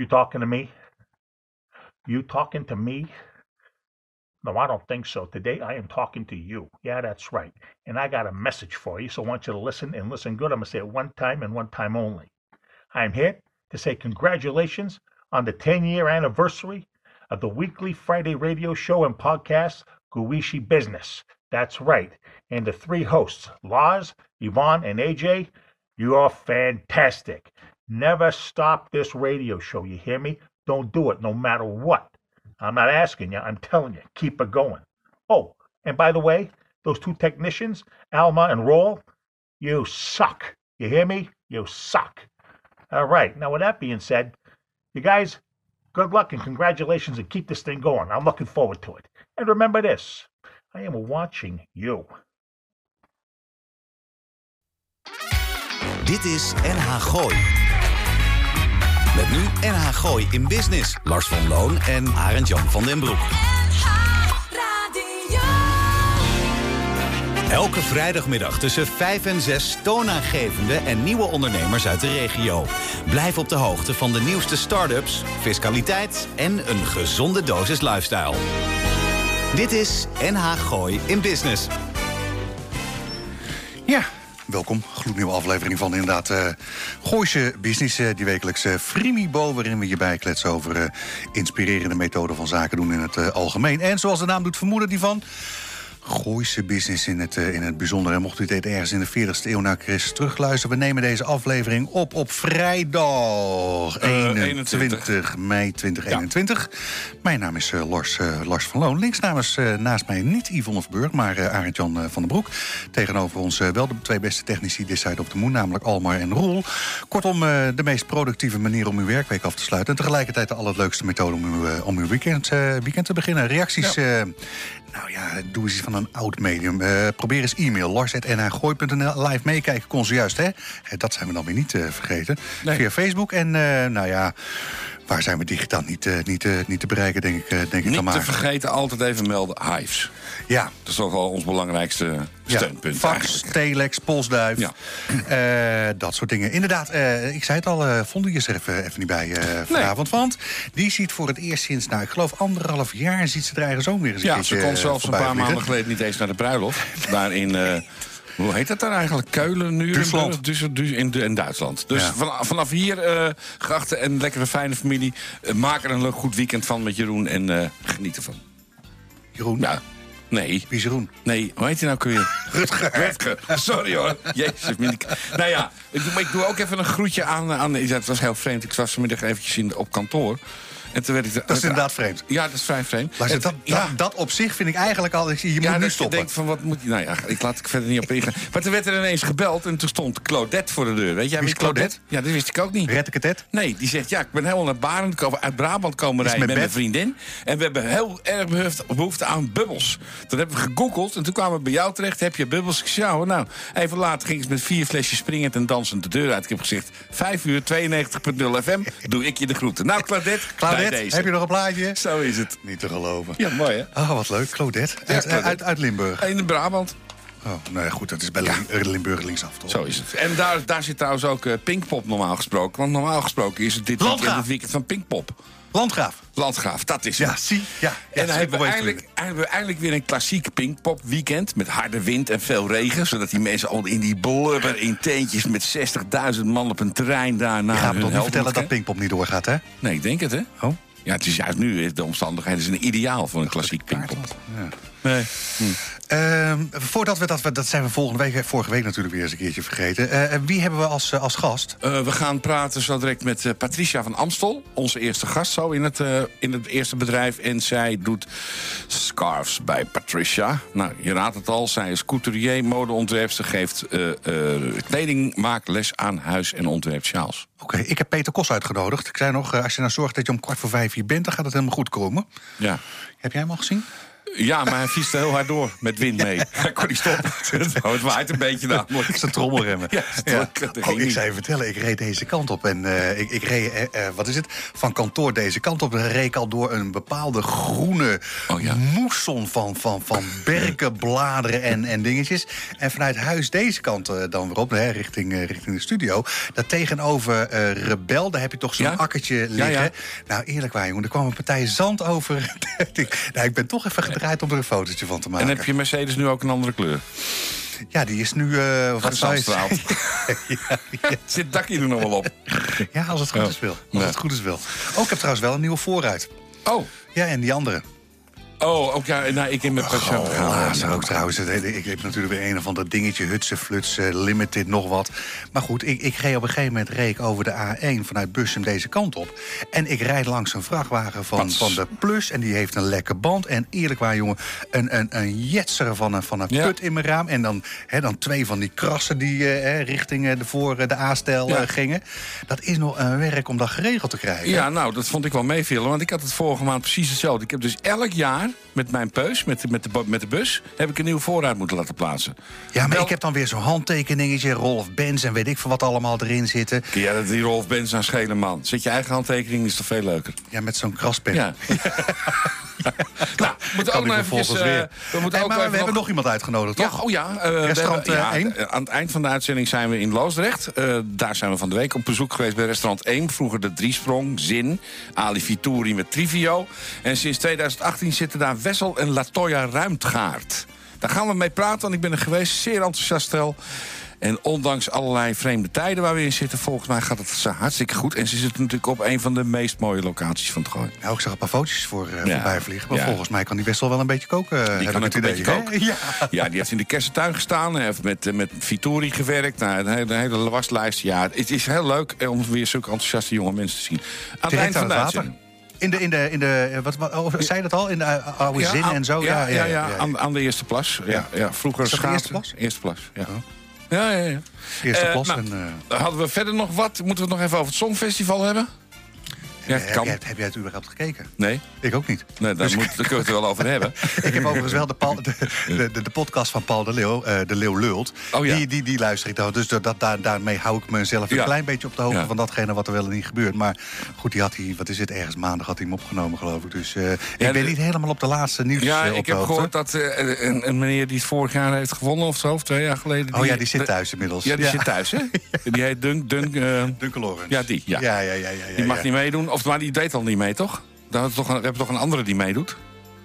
You talking to me? You talking to me? No, I don't think so. Today I am talking to you. Yeah, that's right. And I got a message for you, so I want you to listen and listen good. I'm going to say it one time and one time only. I'm here to say congratulations on the 10 year anniversary of the weekly Friday radio show and podcast, Guishi Business. That's right. And the three hosts, Lars, Yvonne, and AJ, you are fantastic. Never stop this radio show. You hear me? Don't do it no matter what. I'm not asking you, I'm telling you, keep it going. Oh, and by the way, those two technicians, Alma and Roll, you suck. You hear me? You suck. All right. Now, with that being said, you guys, good luck and congratulations and keep this thing going. I'm looking forward to it. And remember this I am watching you. Dit is NH Gooi. Met nu NH Gooi in Business. Lars van Loon en Arend Jan van den Broek. Elke vrijdagmiddag tussen 5 en 6 toonaangevende en nieuwe ondernemers uit de regio. Blijf op de hoogte van de nieuwste start-ups, fiscaliteit en een gezonde dosis lifestyle. Dit is NH Gooi in Business. Ja, welkom. Gloednieuwe aflevering van inderdaad uh, Business. Uh, die wekelijkse Frimibo, waarin we je bijkletsen over inspirerende methoden van zaken doen in het algemeen. En zoals de naam doet vermoeden, die van Gooise business in het, in het bijzonder. En mocht u dit ergens in de 40ste eeuw naar Chris terugluisteren... we nemen deze aflevering op op vrijdag 21, 21. mei 2021. Ja. Mijn naam is Lars, Lars van Loon. Links namens, naast mij niet Yvonne Verburg, maar Arend-Jan van den Broek. Tegenover ons wel de twee beste technici this side of the moon... namelijk Almar en Roel. Kortom, de meest productieve manier om uw werkweek af te sluiten... en tegelijkertijd de allerleukste methode om uw, om uw weekend, weekend te beginnen. Reacties... Ja. Nou ja, doe eens van een oud medium. Uh, probeer eens e-mail, lars.nhgooi.nl. Live meekijken kon ze juist, hè? Dat zijn we dan weer niet uh, vergeten. Nee. Via Facebook. En uh, nou ja, waar zijn we digitaal niet, niet, niet te bereiken, denk ik, denk niet ik dan te vergeten, altijd even melden, Hives. Ja. Dat is toch wel ons belangrijkste steunpunt. Ja, fax, telex, postduif, ja. dat soort dingen. Inderdaad, ik zei het al, vonden je er even, even niet bij vanavond. Nee. Want die ziet voor het eerst sinds, nou, ik geloof anderhalf jaar... ziet ze er eigen zoon weer eens ja, ze komt zelfs een paar maanden geleden niet eens naar de bruiloft. Daar in... Hoe heet dat daar eigenlijk? Keulen, nu Duitsland. In, in Duitsland. Dus ja. vanaf hier, uh, geachte en lekkere fijne familie... Uh, maak er een goed weekend van met Jeroen en uh, geniet ervan. Jeroen? Ja. Nee. Jeroen? Nee, hoe heet hij nou je? Rutger. Rutger. Sorry hoor. Jezus. Nou ja, ik doe, ik doe ook even een groetje aan, aan... Het was heel vreemd. Ik was vanmiddag eventjes in, op kantoor. En toen werd ik dat is inderdaad vreemd. Ja, dat is vrij vreemd. Maar dat, ja. dat, dat, op zich vind ik eigenlijk al... Je moet ja, nu stoppen. Ik denk van, wat moet je... Nou ja, ik laat ik verder niet op ingaan. Maar toen werd er ineens gebeld en toen stond Claudette voor de deur. Weet jij wie is Claudette? Ja, dat wist ik ook niet. Red ik het? Nee, die zegt, ja, ik ben helemaal naar Barend, uit Brabant komen rijden met, met mijn vriendin. En we hebben heel erg behoefte aan bubbels. Toen hebben we gegoogeld en toen kwamen we bij jou terecht. Heb je bubbels? Ik zei, nou, even later ging ze met vier flesjes springend en dansend de deur uit. Ik heb gezegd, 5 uur 92.0 FM, doe ik je de groeten. Nou, Claudette, Claudette deze. heb je nog een plaatje? Zo is het. Niet te geloven. Ja, mooi hè? Oh, wat leuk. Claudette. Ja, uit, Claudette. Uit, uit, Limburg. In Brabant. Oh, nou ja, goed, dat is bij ja. Limburg linksaf, toch? Zo is het. En daar, daar zit trouwens ook uh, Pinkpop normaal gesproken. Want normaal gesproken is het dit weekend het weekend van Pinkpop. Landgraaf. Landgraaf, dat is Ja, het. zie. Ja, ja, en dan hebben we, eindelijk, hebben we eindelijk weer een klassiek Pinkpop weekend... met harde wind en veel regen. Zodat die mensen al in die blubber in teentjes... met 60.000 man op een terrein daar naar Je gaat toch niet vertellen dat Pinkpop niet doorgaat, hè? Nee, ik denk het, hè? Oh. Ja, het is juist nu, de omstandigheden zijn ideaal voor een klassiek Pinkpop. Ja. Nee. Hm. Uh, voordat we dat, dat zijn we volgende week, vorige week natuurlijk weer eens een keertje vergeten. Uh, wie hebben we als, uh, als gast? Uh, we gaan praten zo direct met Patricia van Amstel, onze eerste gast zo in het, in het eerste bedrijf. En zij doet scarves bij Patricia. Nou, je raadt het al, zij is couturier, modeontwerpster, geeft kledingmaakles aan huis- en ontwerpsjaals. Oké, okay, ik heb Peter Kos uitgenodigd. Ik zei nog, als je nou zorgt dat je om kwart voor vijf hier bent, dan gaat het helemaal goed komen. Ja. Heb jij hem al gezien? Ja, maar hij fietste heel hard door met wind mee. Hij kon niet stoppen. Het waait een beetje namelijk. Zijn trommelremmen. Ja, Ja. Oh, ik zou je vertellen, ik reed deze kant op. En eh, ik, ik reed, eh, eh, wat is het, van kantoor deze kant op. Dan reed ik al door een bepaalde groene Oh, ja. moesson van, van, van berken, bladeren en, en dingetjes. En vanuit huis deze kant dan weer op, hè, richting, richting de studio. Daar tegenover Rebel, daar heb je toch zo'n Ja? akkertje liggen. Nou, eerlijk waar, jongen, er kwam een partij zand over. nou, ik ben toch even om er een fotootje van te maken. En heb je Mercedes nu ook een andere kleur? Ja, die is nu... eh wat Gezandstraald. Zit dakje er nog wel op? Ja, als het goed Ja. is wel. Als Ja. het goed is wel. Oh, ik heb trouwens wel een nieuwe voorruit. Oh. Ja, en die andere. Oh, ook ja, nou, ik in mijn. Oh, laatst ook trouwens. Ik heb natuurlijk weer een of ander dingetje, hutse, fluts, eh, limited, nog wat. Maar goed, ik, ik reed op een gegeven moment reed ik over de A1 vanuit Bussum deze kant op. En ik rijd langs een vrachtwagen van, Pats. van de Plus. En die heeft een lekke band. En eerlijk waar, jongen, een, een, een jetser van een, van een Ja. put in mijn raam. En dan, hè, dan twee van die krassen die eh, richting eh, de, voor eh, de A-stijl Ja. gingen. Dat is nog een werk om dat geregeld te krijgen. Ja, nou, dat vond ik wel meevallen. Want ik had het vorige maand precies hetzelfde. Ik heb dus elk jaar met mijn peus, met de, met de, met de bus... heb ik een nieuwe voorraad moeten laten plaatsen. Ja, maar Wel- ik heb dan weer zo'n handtekeningetje, Rolf Benz en weet ik veel wat allemaal erin zitten. Jij dat die Rolf Benz aan schelen, man? Zet je eigen handtekening, is toch veel leuker? Ja, met zo'n kraspen. Ja. moeten ook nog eventjes... eh, weer. we moeten Hey, ook even we hebben nog- nog iemand uitgenodigd, toch? Ja, oh ja. eh, we Restaurant, hebben- eh, ja, één? eh, Aan het eind van de uitzending zijn we in Loosdrecht. Daar zijn we van de week op bezoek geweest bij restaurant 1. Vroeger de Driesprong, Zin, Ali Vituri met Trivio. En sinds 2018 zitten daar Wessel en Latoya Ruimtgaard. Daar gaan we mee praten, want ik ben er geweest. Zeer enthousiast stel. En ondanks allerlei vreemde tijden waar we in zitten... volgens mij gaat het hartstikke goed. En ze zitten natuurlijk op een van de meest mooie locaties van het gooi. Nou, ik zag een paar foto's voor, eh Ja. voorbij vliegen. Maar Ja. volgens mij kan die best wel wel een beetje koken. eh, Die heb kan het een idee, beetje koken. Ja. Ja, die heeft in de kersentuin gestaan. Hij heeft met, eh, met Vittori gewerkt. Nou, een hele, hele waslijst. Ja, het is heel leuk eh, om weer zulke enthousiaste jonge mensen te zien. Aan het Direct eind aan van de het. In de, in de, in de eh, wat, wat, oh, zei je dat al? In de eh, oude zin aan- en zo? Ja, ja, ja, Aan, aan de eerste plas. Ja, ja. vroeger schaatsen. eerste plas? Eerste plas, ja. Ja, ja, ja. Eerste Eh, plas. nou, en, eh, Hadden we verder nog wat? Moeten we het nog even over het Songfestival hebben? Ja, heb, kan. jij, heb jij het überhaupt gekeken? Nee? Ik ook niet. Nee, daar, Dus- moet, daar kunnen we het wel over hebben. Ik heb overigens wel de, Paul, de, de, podcast van Paul de Leeuw, eh, De Leeuw Lult. Oh ja. die, die, die luister ik dan. Dus dat, daar, daarmee hou ik mezelf een Ja. klein beetje op de hoogte van datgene wat er wel en niet gebeurt. Maar goed, die had hij, wat is het, ergens maandag had hij hem opgenomen, geloof ik. Dus eh, ik ben de- niet helemaal op de laatste nieuws Ja, eh, op ik heb hoogte. gehoord dat eh, een, een meneer die het vorig jaar heeft gewonnen... of zo, of twee jaar geleden... Oh ja, die zit thuis inmiddels. Ja, die zit thuis, hè? Die heet Dunk... Dunk eh. Ja, die, ja. Ja, ja, ja. ja, die mag niet meedoen. Of, maar die deed al niet mee, toch? Daar hebben we toch een, we hebben toch een andere die meedoet?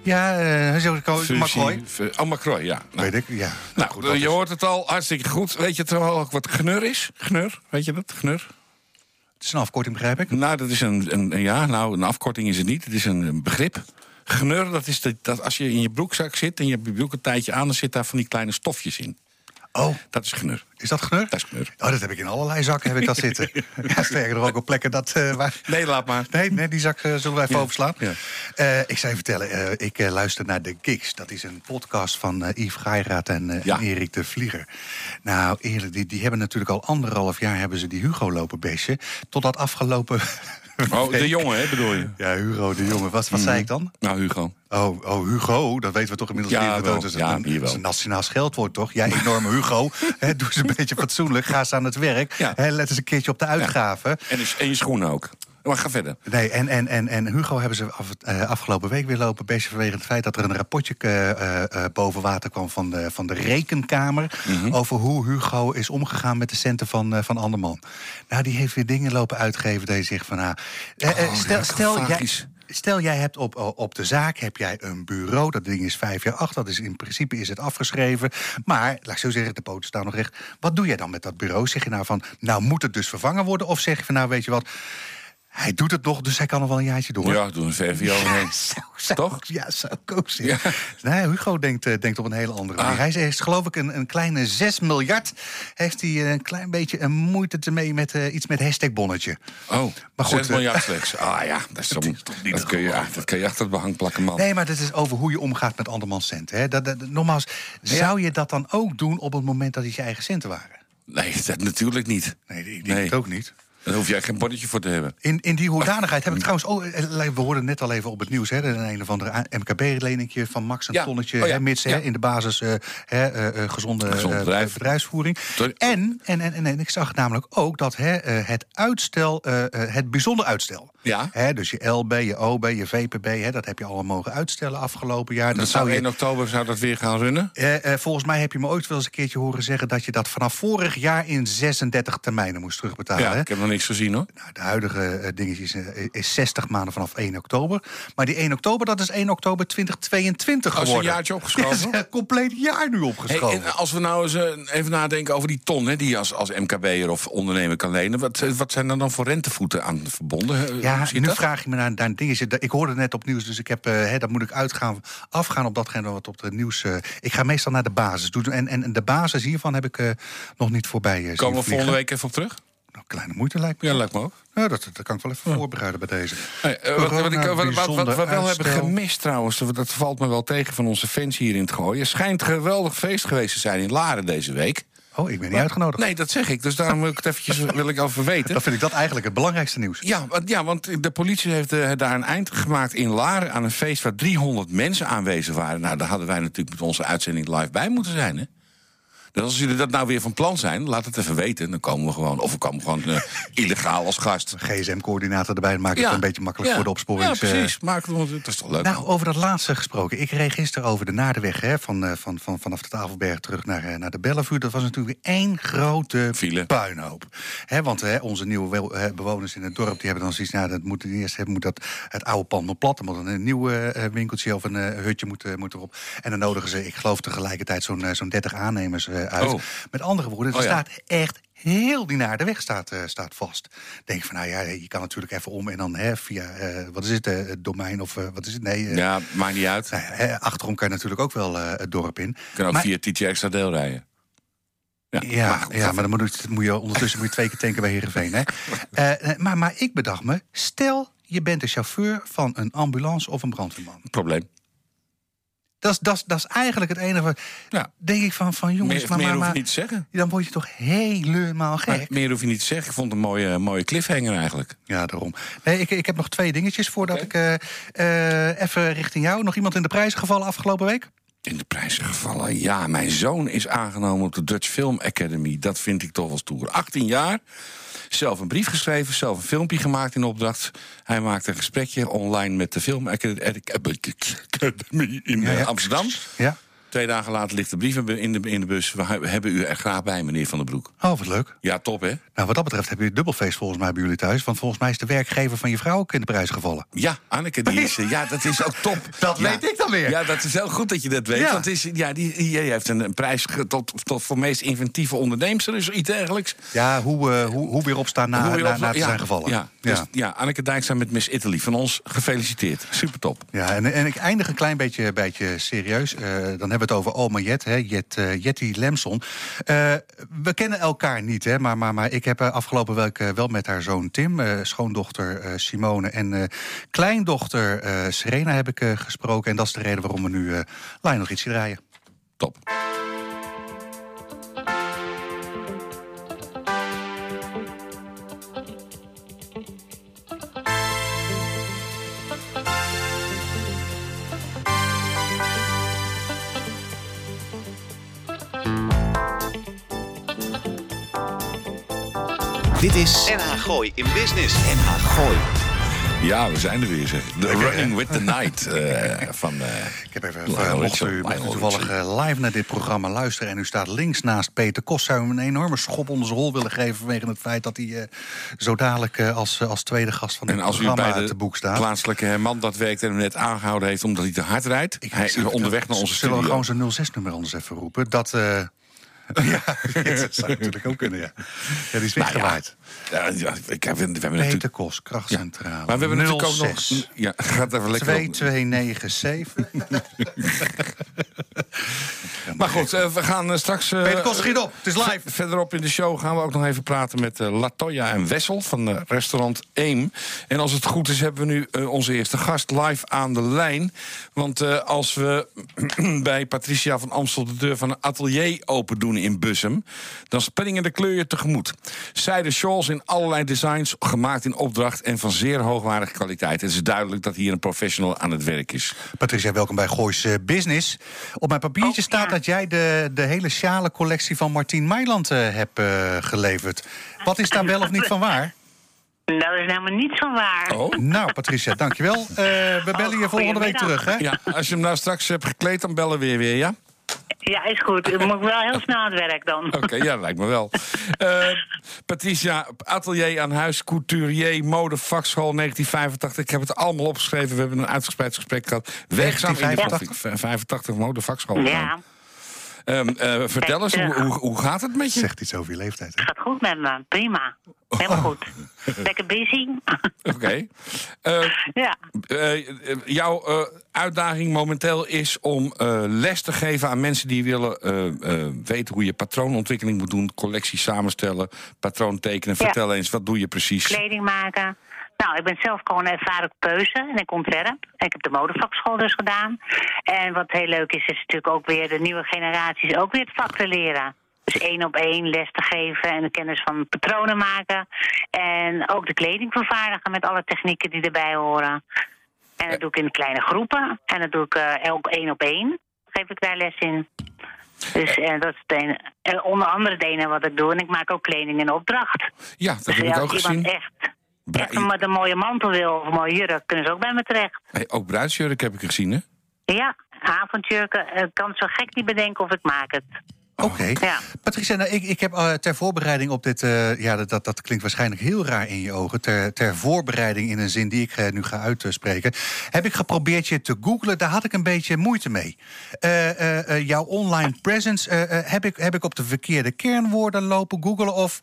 Ja, eh Fusie- McCoy. Fu- Oh, Macroy, ja. Nou, Weet ik, ja. nou, goed, eh, je is- hoort het al hartstikke goed. Weet je trouwens ook wat gnur is? Gnur, weet je dat? Gnur? Het is een afkorting, begrijp ik. Nou, dat is een, een, een- ja, nou, een afkorting is het niet. Het is een, een begrip. Gnur, dat is de, dat als je in je broekzak zit en je hebt je broek een tijdje aan, dan zit daar van die kleine stofjes in. Oh, Dat is gnur. is dat geneur? Dat is gnur. Oh, dat heb ik in allerlei zakken heb ik dat zitten. ja, sterker nog ook op plekken dat... eh, waar... Nee, laat maar. Nee, nee, die zak eh, zullen we even Ja, overslaan. ja. Eh, ik zou je vertellen, ik luister naar The Gigs. Dat is een podcast van Yves Geiraat en, Ja. en Erik de Vlieger. Nou, eerlijk, die, die hebben natuurlijk al anderhalf jaar... hebben ze die Hugo lopen besje. Totdat afgelopen... Oh, de jongen, hè, bedoel je? Ja, Hugo de jongen. Wat, wat zei ik dan? Nou, Hugo. Oh, oh, Hugo, dat weten we toch inmiddels Ja, niet. wel. Dat is, Ja, een, hier wel. dat is een nationaal scheldwoord, toch? Jij enorme Hugo. Doe eens een beetje fatsoenlijk. Ga eens aan het werk. Ja. Let eens een keertje op de uitgaven. En, en je schoenen ook. Maar ga verder. Nee, en, en, en, en Hugo hebben ze af, eh, afgelopen week weer lopen. Beetje vanwege het feit dat er een rapportje eh, eh, boven water kwam van de, van de rekenkamer. Mhm. Over hoe Hugo is omgegaan met de centen van, van Anderman. Nou, die heeft weer dingen lopen uitgeven. Dat je zegt van. Oh, stel, stel, jij, stel, jij hebt op, op de zaak heb jij een bureau. Dat ding is vijf jaar acht. Dat is in principe is het afgeschreven. Maar, laat ik zo zeggen, de poten staan nog recht. Wat doe jij dan met dat bureau? Zeg je nou van. Nou, moet het dus vervangen worden? Of zeg je van. Nou, weet je wat. Hij doet het nog, dus hij kan nog wel een jaartje door. Ja, doe een. Zo, zo, Toch? Ja, zo koos Ja. Nee, Hugo denkt, eh, denkt op een hele andere manier. Ah. Hij heeft geloof ik een, een kleine 6 miljard... heeft hij een klein beetje een moeite te mee met eh, iets met hashtag bonnetje. Oh, Maar goed, goed. eh, miljard slechts. Ah ja, dat, is toch, is toch niet dat, kun je, dat kun je achter het behang plakken, man. Nee, maar dat is over hoe je omgaat met andermans centen. Hè. Dat, dat, nogmaals, zou je dat dan ook doen op het moment dat het je eigen centen waren? Nee, dat natuurlijk niet. Nee, ik denk Nee. het ook niet. Daar hoef jij geen bordetje voor te hebben. In, in die hoedanigheid heb ik trouwens... Oh, we hoorden net al even op het nieuws... Hè, een, een of andere MKB-leningje van Max een tonnetje... Oh, ja. hè, mits hè, in de basis uh, hè, uh, gezonde bedrijf. bedrijfsvoering. En, en, en, en, ik zag namelijk ook dat hè, het uitstel... het bijzonder uitstel... Ja. Hè, dus je LB, je OB, je VPB, hè, dat heb je allemaal mogen uitstellen afgelopen jaar. Dat, zou je... in oktober zou dat weer gaan runnen? volgens mij heb je me ooit wel eens een keertje horen zeggen... dat je dat vanaf vorig jaar in 36 termijnen moest terugbetalen. Ja, ik heb nog niks gezien hoor. Nou, de huidige uh, ding is, is 60 maanden vanaf 1 oktober. Maar die 1 oktober, dat is 1 oktober 2022 geworden. Een jaartje opgeschoven? Een compleet jaar nu opgeschoven. Hey, en als we nou eens uh, even nadenken over die ton... Hè, die je als, als MKB'er of ondernemer kan lenen... Wat, wat zijn er dan voor rentevoeten aan verbonden? Ja, nu dat? vraag je me naar, naar een dingetje. Ik hoorde net op nieuws, dus ik heb, uh, hè, dat moet ik uitgaan, afgaan op datgene wat op het nieuws... ik ga meestal naar de basis. En, en, en de basis hiervan heb ik nog niet voorbij Komen we volgende week even op terug? Kleine moeite lijkt me. Ja, lijkt me ook. Ja, dat, dat kan ik wel even voorbereiden bij deze. Hey, uh, wat, wat, ik, wat, wat, wat, we wel hebben gemist trouwens, dat valt me wel tegen van onze fans hier in het gooien. Schijnt geweldig feest geweest te zijn in Laren deze week. Oh, ik ben niet uitgenodigd. Nee, dat zeg ik. Dus daarom wil ik het eventjes wil ik over weten. Dan vind ik dat eigenlijk het belangrijkste nieuws. Ja, want, ja, want de politie heeft uh, daar een eind gemaakt in Laren... aan een feest waar 300 mensen aanwezig waren. Nou, daar hadden wij natuurlijk met onze uitzending live bij moeten zijn, hè? Dus als jullie dat nou weer van plan zijn, laat het even weten. Dan komen we gewoon, of we komen gewoon uh, illegaal als gast. GSM-coördinator erbij, maakt het een beetje makkelijk voor de opsporing. Ja, precies. Maak het, dat is toch leuk. Nou, over dat laatste gesproken. Ik reed gisteren over de Naardenweg, hè, van, uh, van, van, vanaf de Tafelberg terug naar, naar de Bellevue. Dat was natuurlijk één grote File. puinhoop. Hè, want hè, onze nieuwe bewoners in het dorp, die hebben dan zoiets... Nou, dat moet, eerst hebben, moet dat, het oude pand nog plat. Er moet een nieuw winkeltje of een hutje moet, moet erop. En dan nodigen ze, ik geloof tegelijkertijd, zo'n zo'n 30 aannemers uit. Oh. Met andere woorden, er oh staat echt heel die naar de weg staat, uh, staat vast. Denk van, nou ja, je kan natuurlijk even om en dan hè, via, uh, wat is het, uh, domein of wat is het? Nee. ja, maakt niet uit. Nou achterom kan je natuurlijk ook wel het dorp in. Je kan ook maar, via TT extra deel rijden. Ja, ja, maar, goed, ja, maar dan moet, moet, je ondertussen moet je twee keer tanken bij Heerenveen. Hè? maar, maar ik bedacht me, stel je bent de chauffeur van een ambulance of een brandweerman. Probleem. Dat is, dat, is, dat is eigenlijk het enige. Ja. Denk ik van, van jongens, meer, maar, meer maar, hoef je niet te zeggen. Dan word je toch helemaal gek. Maar meer hoef je niet te zeggen. Ik vond het een mooie, mooie cliffhanger eigenlijk. Ja, daarom. Nee, ik, ik heb nog twee dingetjes voordat ik uh, uh, even richting jou. Nog iemand in de prijzen gevallen afgelopen week? In de prijzen gevallen? Ja, mijn zoon is aangenomen op de Dutch Film Academy. Dat vind ik toch wel stoer. 18 jaar. Zelf een brief geschreven, zelf een filmpje gemaakt in opdracht. Hij maakte een gesprekje online met de Film Academy in ja, ja. Amsterdam. Ja. Twee dagen later ligt de brief in de, in de bus. We hebben u er graag bij, meneer Van den Broek. Oh, wat leuk. Ja, top, hè? Nou, wat dat betreft heb je dubbelfeest volgens mij bij jullie thuis. Want volgens mij is de werkgever van je vrouw ook in de prijs gevallen. Ja, Anneke, die is, ja, dat is ook top. dat weet ik dan weer. Ja, dat is heel goed dat je dat weet. Ja. Want is, ja, die, die, heeft een, prijs tot, tot voor meest inventieve onderneemster. Dus iets dergelijks. Ja, hoe, uh, hoe, hoe weer opstaan na, hoe na, na te zijn gevallen. Ja, dus, ja. Anneke Dijkstra met Miss Italy. Van ons gefeliciteerd. Super top. Ja, en, en ik eindig een klein beetje, beetje serieus. Uh, dan hebben we het over Oma Jet hè, Jet, uh, Jetty Lemson. Uh, we kennen elkaar niet, hè, maar, maar, maar ik heb uh, afgelopen week wel met haar zoon Tim, schoondochter Simone en kleindochter Serena heb ik gesproken. En dat is de reden waarom we nu Lijn nog ietsje draaien. Top. Dit is NH Gooi in Business. NH Gooi. Ja, we zijn er weer, zeg. The Running with the Night uh, van... Uh, ik heb even, uh, mocht u, mocht u toevallig live naar dit programma luisteren... en u staat links naast Peter Kost... zou hem een enorme schop onder zijn rol willen geven... vanwege het feit dat hij zo dadelijk als, als tweede gast van dit programma bij te boek staat. plaatselijke man dat werkt en hem net aangehouden heeft... omdat hij te hard rijdt. Ik hij is onderweg naar onze studio. Zullen we gewoon zijn 06-nummer anders even roepen? Dat... Ja, dat zou natuurlijk ook kunnen, ja. Ja, die is nou weggewaaid. ja, ja, ik heb, we hebben Peter natuurlijk... Kos, krachtcentrale. Ja, maar we hebben natuurlijk ook nog... Ja, gaat even lekker 2297. Maar goed, we gaan straks... Peter Kost, schiet op. Het is live. Verderop in de show gaan we ook nog even praten met Latoya en Wessel van restaurant Eem. En als het goed is, hebben we nu onze eerste gast live aan de lijn. Want als we bij Patricia van Amstel de deur van een atelier open doen in Bussum... dan springen de kleuren tegemoet. Zijde shawls in allerlei designs, gemaakt in opdracht... en van zeer hoogwaardige kwaliteit. Het is duidelijk dat hier een professional aan het werk is. Patricia, welkom bij Goois Business. Op mijn papiertje oh, staat dat jij de, de hele sjale collectie van Martien Meiland uh, hebt uh, geleverd. Wat is daar wel of niet van waar? Dat is helemaal niets van waar. Oh. Nou, Patricia, dankjewel. Uh, we bellen oh, je volgende week terug, hè? Ja, als je hem nou straks hebt gekleed, dan bellen we weer weer, ja? Ja, is goed. Ik moet wel heel snel aan het werk dan. Oké, ja, lijkt me wel. Uh, Patricia, atelier aan huis, couturier, mode, vakschool 1985. Ik heb het allemaal opgeschreven. We hebben een uitgespreid gesprek gehad. Werkzaam in 1985 85 mode, vakschool. Ja. Um, uh, vertel eens, hoe, hoe, hoe, gaat het met je? Zegt iets over je leeftijd. Het gaat goed met me, prima. Helemaal oh. goed. Lekker busy. Oké. Okay. Uh, ja. Uh, jouw uitdaging momenteel is om les te geven aan mensen die willen weten hoe je patroonontwikkeling moet doen, collectie samenstellen, patroon tekenen. Vertel eens, wat doe je precies? Kleding maken. Nou, ik ben zelf gewoon ervaren peuze en ik ontwerp. Ik heb de modevakschool dus gedaan. En wat heel leuk is, is natuurlijk ook weer de nieuwe generaties ook weer het vak te leren. Dus één op één les te geven en de kennis van patronen maken. En ook de kleding vervaardigen met alle technieken die erbij horen. En dat doe ik in kleine groepen. En dat doe ik uh, ook één op één. Geef ik daar les in. Dus uh, dat is het ene. Uh, onder andere het ene wat ik doe. En ik maak ook kleding in opdracht. Ja, dat dus heb ik ook gezien. Echt Echt met een mooie mantel wil of een mooie jurk, kunnen ze ook bij me terecht. Hey, ook bruidsjurk heb ik gezien, hè? Ja, avondjurken. Ik kan zo gek niet bedenken of ik maak het. Oké. Ja. Patricia, nou, ik, ik heb uh, ter voorbereiding op dit... Uh, ja, dat, dat klinkt waarschijnlijk heel raar in je ogen. Ter, ter voorbereiding in een zin die ik uh, nu ga uitspreken... heb ik geprobeerd je te googlen. Daar had ik een beetje moeite mee. jouw online presence, heb, ik, heb ik op de verkeerde kernwoorden lopen googlen? Of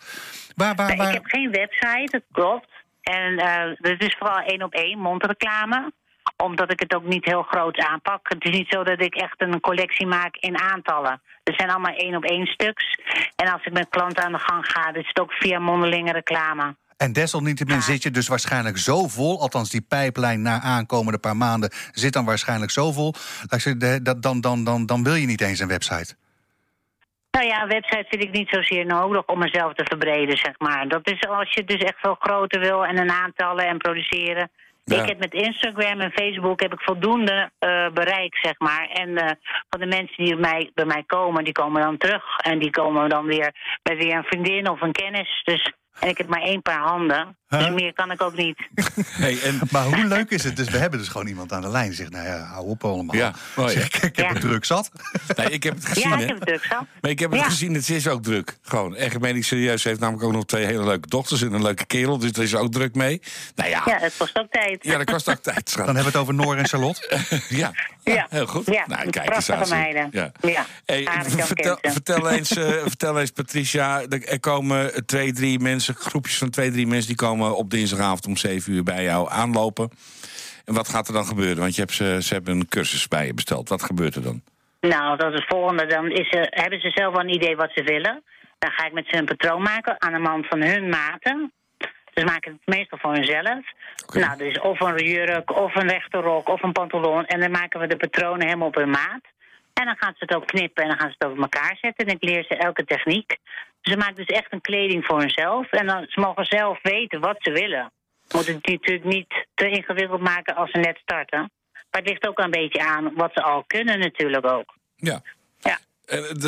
waar, waar, waar... ik heb geen website, dat klopt. En uh, het is vooral één op één mondreclame omdat ik het ook niet heel groot aanpak. Het is niet zo dat ik echt een collectie maak in aantallen. Er zijn allemaal één op één stuks. En als ik met klanten aan de gang ga, is het ook via mondelinge reclame. En desalniettemin ja. zit je dus waarschijnlijk zo vol... althans die pijplijn na aankomende paar maanden zit dan waarschijnlijk zo vol... dan, dan, dan, dan, dan wil je niet eens een website. Nou ja, een website vind ik niet zozeer nodig om mezelf te verbreden, zeg maar. Dat is als je dus echt veel groter wil en een aantallen en produceren. Ik heb met Instagram en Facebook heb ik voldoende uh, bereik, zeg maar. En uh, van de mensen die bij mij, bij mij komen, die komen dan terug. En die komen dan weer bij weer een vriendin of een kennis. Dus en ik heb maar één paar handen. Dus meer kan ik ook niet. Hey, en, maar hoe leuk is het? Dus we hebben dus gewoon iemand aan de lijn die zegt... nou ja, hou op allemaal. Ja, oh, ja. ik, heb het druk zat. Nee, ik heb het gezien, Ja, ik heb het druk zat. Maar ik heb het gezien, het is ook druk. Gewoon, echt meen ik serieus. Ze heeft namelijk ook nog twee hele leuke dochters en een leuke kerel. Dus daar is ook druk mee. Nou ja. Ja, het kost ook tijd. Ja, dat kost ook tijd. Schat. Dan hebben we het over Noor en Charlotte. ja. ja, heel goed. Ja, nou, kijk eens aan. meiden. Ja. ja. Hey, vertel, vertel, eens, uh, vertel eens, Patricia. Er komen twee, drie mensen, groepjes van twee, drie mensen... die komen op dinsdagavond om zeven uur bij jou aanlopen. En wat gaat er dan gebeuren? Want je hebt ze, ze hebben een cursus bij je besteld. Wat gebeurt er dan? Nou, dat is het volgende. Dan is er, hebben ze zelf wel een idee wat ze willen. Dan ga ik met ze een patroon maken aan de hand van hun maten. Dus maken het meestal voor hunzelf. Nou, dus of een jurk, of een rechte rok, of een pantalon. En dan maken we de patronen helemaal op hun maat. En dan gaan ze het ook knippen en dan gaan ze het over elkaar zetten. En ik leer ze elke techniek. Ze maken dus echt een kleding voor hunzelf. En dan, ze mogen zelf weten wat ze willen. Moeten het natuurlijk niet te ingewikkeld maken als ze net starten. Maar het ligt ook een beetje aan wat ze al kunnen natuurlijk ook. Ja. ja.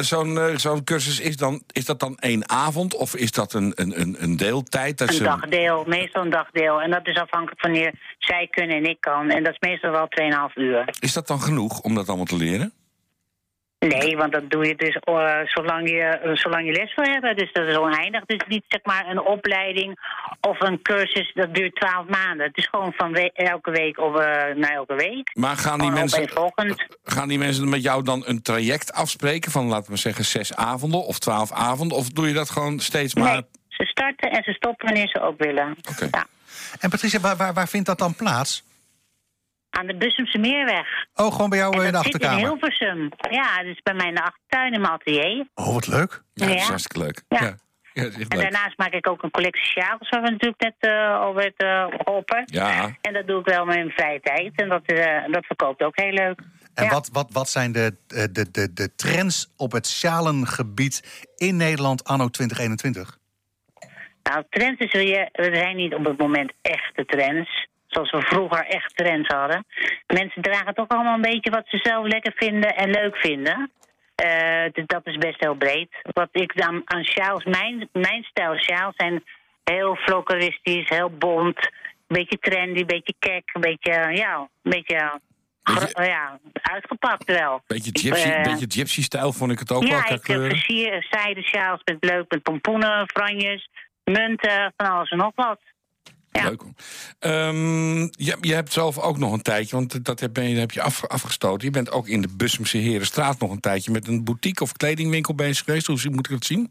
Zo'n uh, zo'n cursus, is, dan, is dat dan één avond of is dat een, een, een deeltijd? Dat een dagdeel, meestal een dagdeel. En dat is afhankelijk van wanneer zij kunnen en ik kan. En dat is meestal wel 2,5 uur. Is dat dan genoeg om dat allemaal te leren? Nee, want dat doe je dus uh, zolang, je, uh, zolang je les wil hebben. Dus dat is oneindig. Dus niet zeg maar een opleiding of een cursus dat duurt twaalf maanden. Het is gewoon van we elke week of uh, naar elke week. Maar gaan die, mensen, gaan die mensen met jou dan een traject afspreken van laten we zeggen zes avonden of twaalf avonden? Of doe je dat gewoon steeds maar... Nee, ze starten en ze stoppen wanneer ze ook willen. Okay. Ja. En Patricia, waar, waar, waar vindt dat dan plaats? Aan de Bussumse Meerweg. Oh, gewoon bij jou en in de dat zit in achterkamer? Hilversum. Ja, dus bij mij in de achtertuin in mijn atelier. Oh, wat leuk. Ja, dat is hartstikke leuk. Ja. En daarnaast maak ik ook een collectie sjaals, waar we natuurlijk net eh, al werd eh, geholpen. Ja, En dat doe ik wel in mijn vrije tijd. En dat, eh, dat verkoopt ook heel leuk. En Ja. wat, wat, wat zijn de, de, de, de, trends op het sjalengebied in Nederland anno 2021? Nou, trends is weer, er zijn niet op het moment echte trends. Zoals we vroeger echt trends hadden. Mensen dragen toch allemaal een beetje wat ze zelf lekker vinden en leuk vinden. Eh, dus dat is best heel breed. Wat ik dan aan sjaals, mijn, mijn stijl sjaals zijn heel floristisch, heel bont. Een beetje trendy, een beetje kek, een beetje, ja, een beetje, ja uitgepakt wel. beetje gypsy, eh, beetje gypsy stijl vond ik het ook wel ja, ik heb versier, zijde sjaals met leuk met pompoenen, franjes, munten, van alles en nog wat. Ja. Leuk. Ehm, je, je hebt zelf ook nog een tijdje, want dat heb, je, heb je af, afgestoten. Je bent ook in de Bussumse Herenstraat nog een tijdje met een boutique of kledingwinkel bezig geweest. Hoe moet ik dat zien?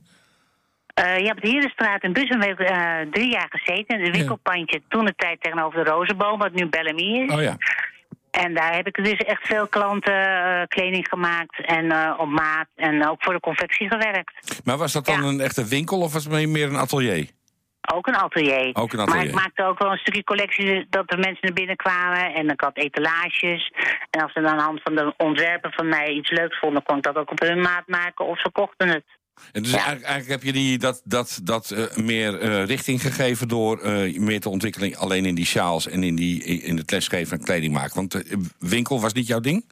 Eh, je hebt de Herenstraat in Bussum eh, drie jaar gezeten. Het winkelpandje toen de tijd tegenover de Rozenboom, wat nu Bellamy is. Oh ja. En daar heb ik dus echt veel klanten eh, kleding gemaakt en op maat en ook voor de confectie gewerkt. Maar was dat dan Ja. een echte winkel of was het meer een atelier? Ook een atelier. Ook een Maar ik maakte ook wel een stukje collectie dat de mensen naar binnen kwamen. En ik had etalages. En als ze dan aan de hand van de ontwerpen van mij iets leuks vonden, kon ik dat ook op hun maat maken of ze kochten het. En dus Ja. eigenlijk, eigenlijk heb je die, dat, dat, dat eh, meer eh, richting gegeven door eh, meer te ontwikkelen alleen in die sjaals en in, die, in het lesgeven en kleding maken. Want winkel was niet jouw ding?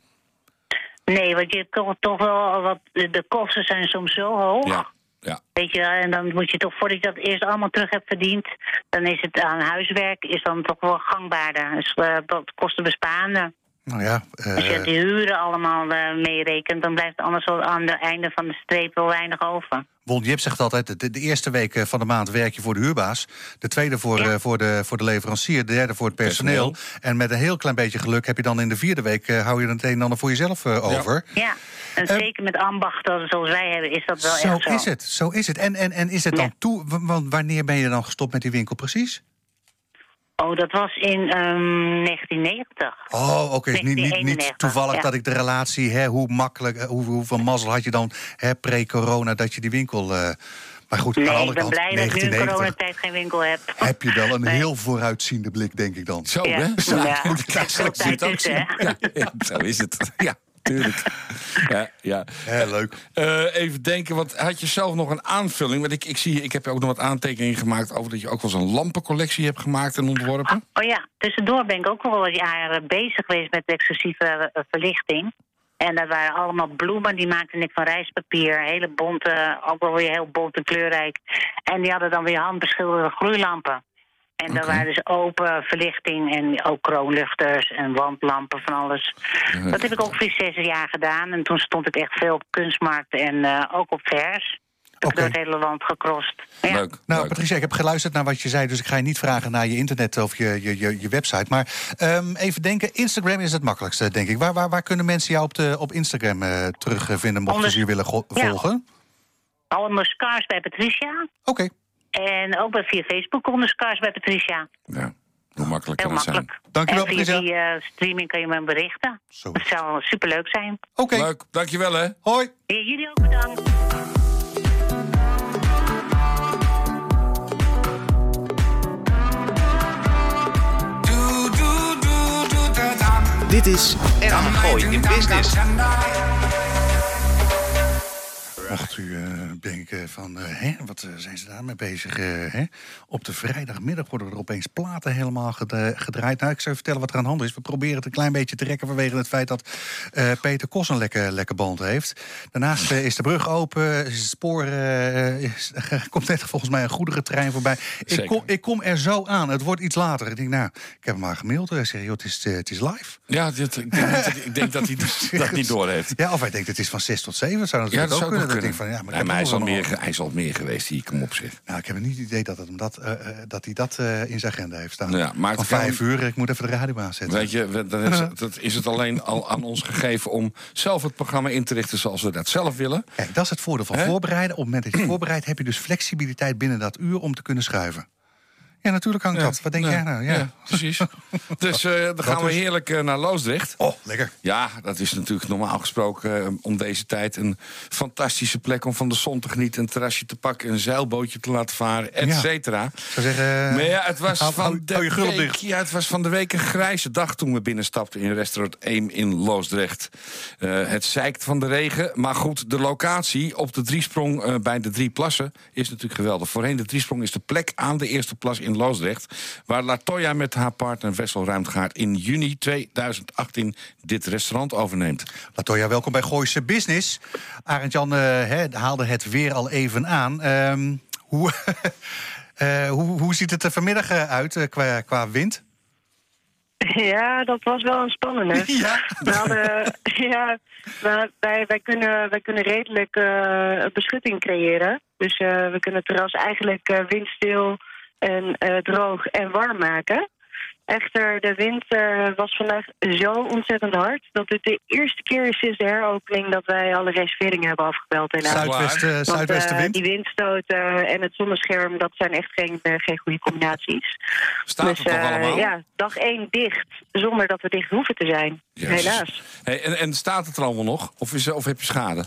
Nee, want je toch, toch wel wat. De kosten zijn soms zo hoog. Ja. Ja. Weet je, wel, en dan moet je toch, voordat je dat eerst allemaal terug hebt verdiend, dan is het aan huiswerk is dan toch wel gangbaarder. Dus eh, wat kostenbesparender. Nou ja, Als je eh, de huren allemaal eh, meerekent, dan blijft anders wel aan het einde van de streep wel weinig over. Won Jip zegt altijd, de, de eerste week van de maand werk je voor de huurbaas. De tweede voor, Ja. eh, voor, de, voor de leverancier. De derde voor het personeel. En met een heel klein beetje geluk heb je dan in de vierde week... eh, hou je het een en ander voor jezelf eh, over. Ja, en Eh, zeker met ambachten zoals wij hebben, is dat wel Zo echt zo. is het, zo is het. En, en, en is het dan Ja. toe... Want wanneer ben je dan gestopt met die winkel precies? Oh, dat was in ehm, 1990. Oh, oké. Niet, niet, niet 1991, toevallig ja. dat ik de relatie... Hè, hoe makkelijk, eh, hoe, hoeveel mazzel had je dan hè, pre-corona dat je die winkel... eh, maar goed, aan ik ben kant, blij dat ik nu in 1990, coronatijd geen winkel heb. heb je wel een Nee. heel vooruitziende blik, denk ik dan. Zo, Ja. hè? Ja. moet je zo tijd het ook zien. Ja, ja, zo is het. Ja, tuurlijk. Ja, ja. Leuk. Eh, even denken, wat had je zelf nog een aanvulling? Want ik, ik zie, ik heb ook nog wat aantekeningen gemaakt over dat je ook wel eens een lampencollectie hebt gemaakt en ontworpen. Oh ja, tussendoor ben ik ook wel wat jaren bezig geweest met exclusieve eh, verlichting. En dat waren allemaal bloemen, die maakte ik van rijstpapier. Hele bonte, ook wel weer heel bont en kleurrijk. En die hadden dan weer handbeschilderde gloeilampen. En dat Oké. waren dus open verlichting en ook kroonluchters en wandlampen van alles. Dat heb ik ook voor zes jaar gedaan. En toen stond ik echt veel op kunstmarkt en eh, ook op vers. Ik door het hele land gecrossed. Ja. Leuk. Nou, leuk. Patricia, ik heb geluisterd naar wat je zei, dus ik ga je niet vragen naar je internet of je, je, je, je website. Maar ehm, even denken, Instagram is het makkelijkste, denk ik. Waar, waar, waar kunnen mensen jou op, de, op Instagram eh, terugvinden, mochten Onder- ze je willen Ja. volgen? Allemaal scars bij Patricia. Oké, En ook bij via Facebook onder Scars bij Patricia. Ja, hoe makkelijk Heel kan het zijn? Dankjewel, en via Patricia. die eh, streaming kan je me berichten. Zo Dat zou superleuk zijn. oké. Leuk, dankjewel hè. Hoi. Ja, jullie ook bedankt. Dit is Erg Gooi in Business. Dacht u, eh, denk ik, van, eh, hè, wat eh, zijn ze daarmee bezig? eh, hè? Op de vrijdagmiddag worden er opeens platen helemaal gedraaid. Nou, ik zou vertellen wat er aan de hand is. We proberen het een klein beetje te rekken vanwege het feit dat eh, Peter Kos een lekker, lekker band heeft. Daarnaast eh, is de brug open, is het spoor, eh, is, komt net volgens mij een goederentrein voorbij. Ik kom, ik kom er zo aan, het wordt iets later. Ik denk, nou, ik heb hem maar gemaild. Ik zeg, joh, het is, eh, het is live. Ja, dit, ik, denk, dat- ik denk dat hij dat niet doorheeft. Ja, of hij denkt, het is van 6 tot 7. Dat zou Ja, natuurlijk dat ook kunnen. Kunnen. Dat ik denk van, ja, maar Nee, hij, is al meer, hij is al meer geweest, hier, kom op zich. Nou, ik heb niet het idee dat, het eh, eh, dat hij dat eh, in zijn agenda heeft staan. Ja, maar kan- vijf uur, ik moet even de radio aanzetten. Weet je, dan is, het- dat is het alleen al aan ons gegeven om zelf het programma in te richten zoals we dat zelf willen. Kijk, dat is het voordeel van voorbereiden. Op het moment dat je voorbereidt, heb je dus flexibiliteit binnen dat uur om te kunnen schuiven. Ja, natuurlijk hangt dat. Wat denk jij nou? Ja, precies. dus uh, dan gaan we heerlijk uh, naar Loosdrecht. Oh, lekker. Ja, dat is natuurlijk normaal gesproken uh, om deze tijd een fantastische plek om van de zon te genieten, een terrasje te pakken, een zeilbootje te laten varen, et cetera. Ik zou zeggen. Maar ja, het was hou, van hou, de hou je week, ja, het was van de week een grijze dag toen we binnenstapten in restaurant Eem in Loosdrecht. Het zeikt van de regen, maar goed, de locatie op de driesprong bij de drie plassen is natuurlijk geweldig. Voorheen de driesprong is de plek aan de eerste plas in Loosdrecht, waar Latoya met haar partner Wessel Ruimtgaard in juni 2018 dit restaurant overneemt. Latoya, welkom bij Gooise Business. Arend Jan uh, haalde het weer al even aan. Um, hoe, hoe, hoe ziet het er vanmiddag uit qua, qua wind? Ja, dat was wel een spannende. Ja. We hadden, ja, wij, wij, kunnen, wij kunnen redelijk uh, beschutting creëren. Dus uh, we kunnen het terras eigenlijk uh, windstil en droog en warm maken. Echter, de wind was vandaag zo ontzettend hard... dat het de eerste keer is sinds de heropening... dat wij alle reserveringen hebben afgebeld. Helaas. Zuidwest, uh, zuidwestenwind? die windstoten en het zonnescherm... dat zijn echt geen, geen goede combinaties. Staat dus, het toch allemaal? Ja, dag één dicht, zonder dat we dicht hoeven te zijn. Yes. Helaas. Hey, en, en staat het er allemaal nog? Of, is, of heb je schade?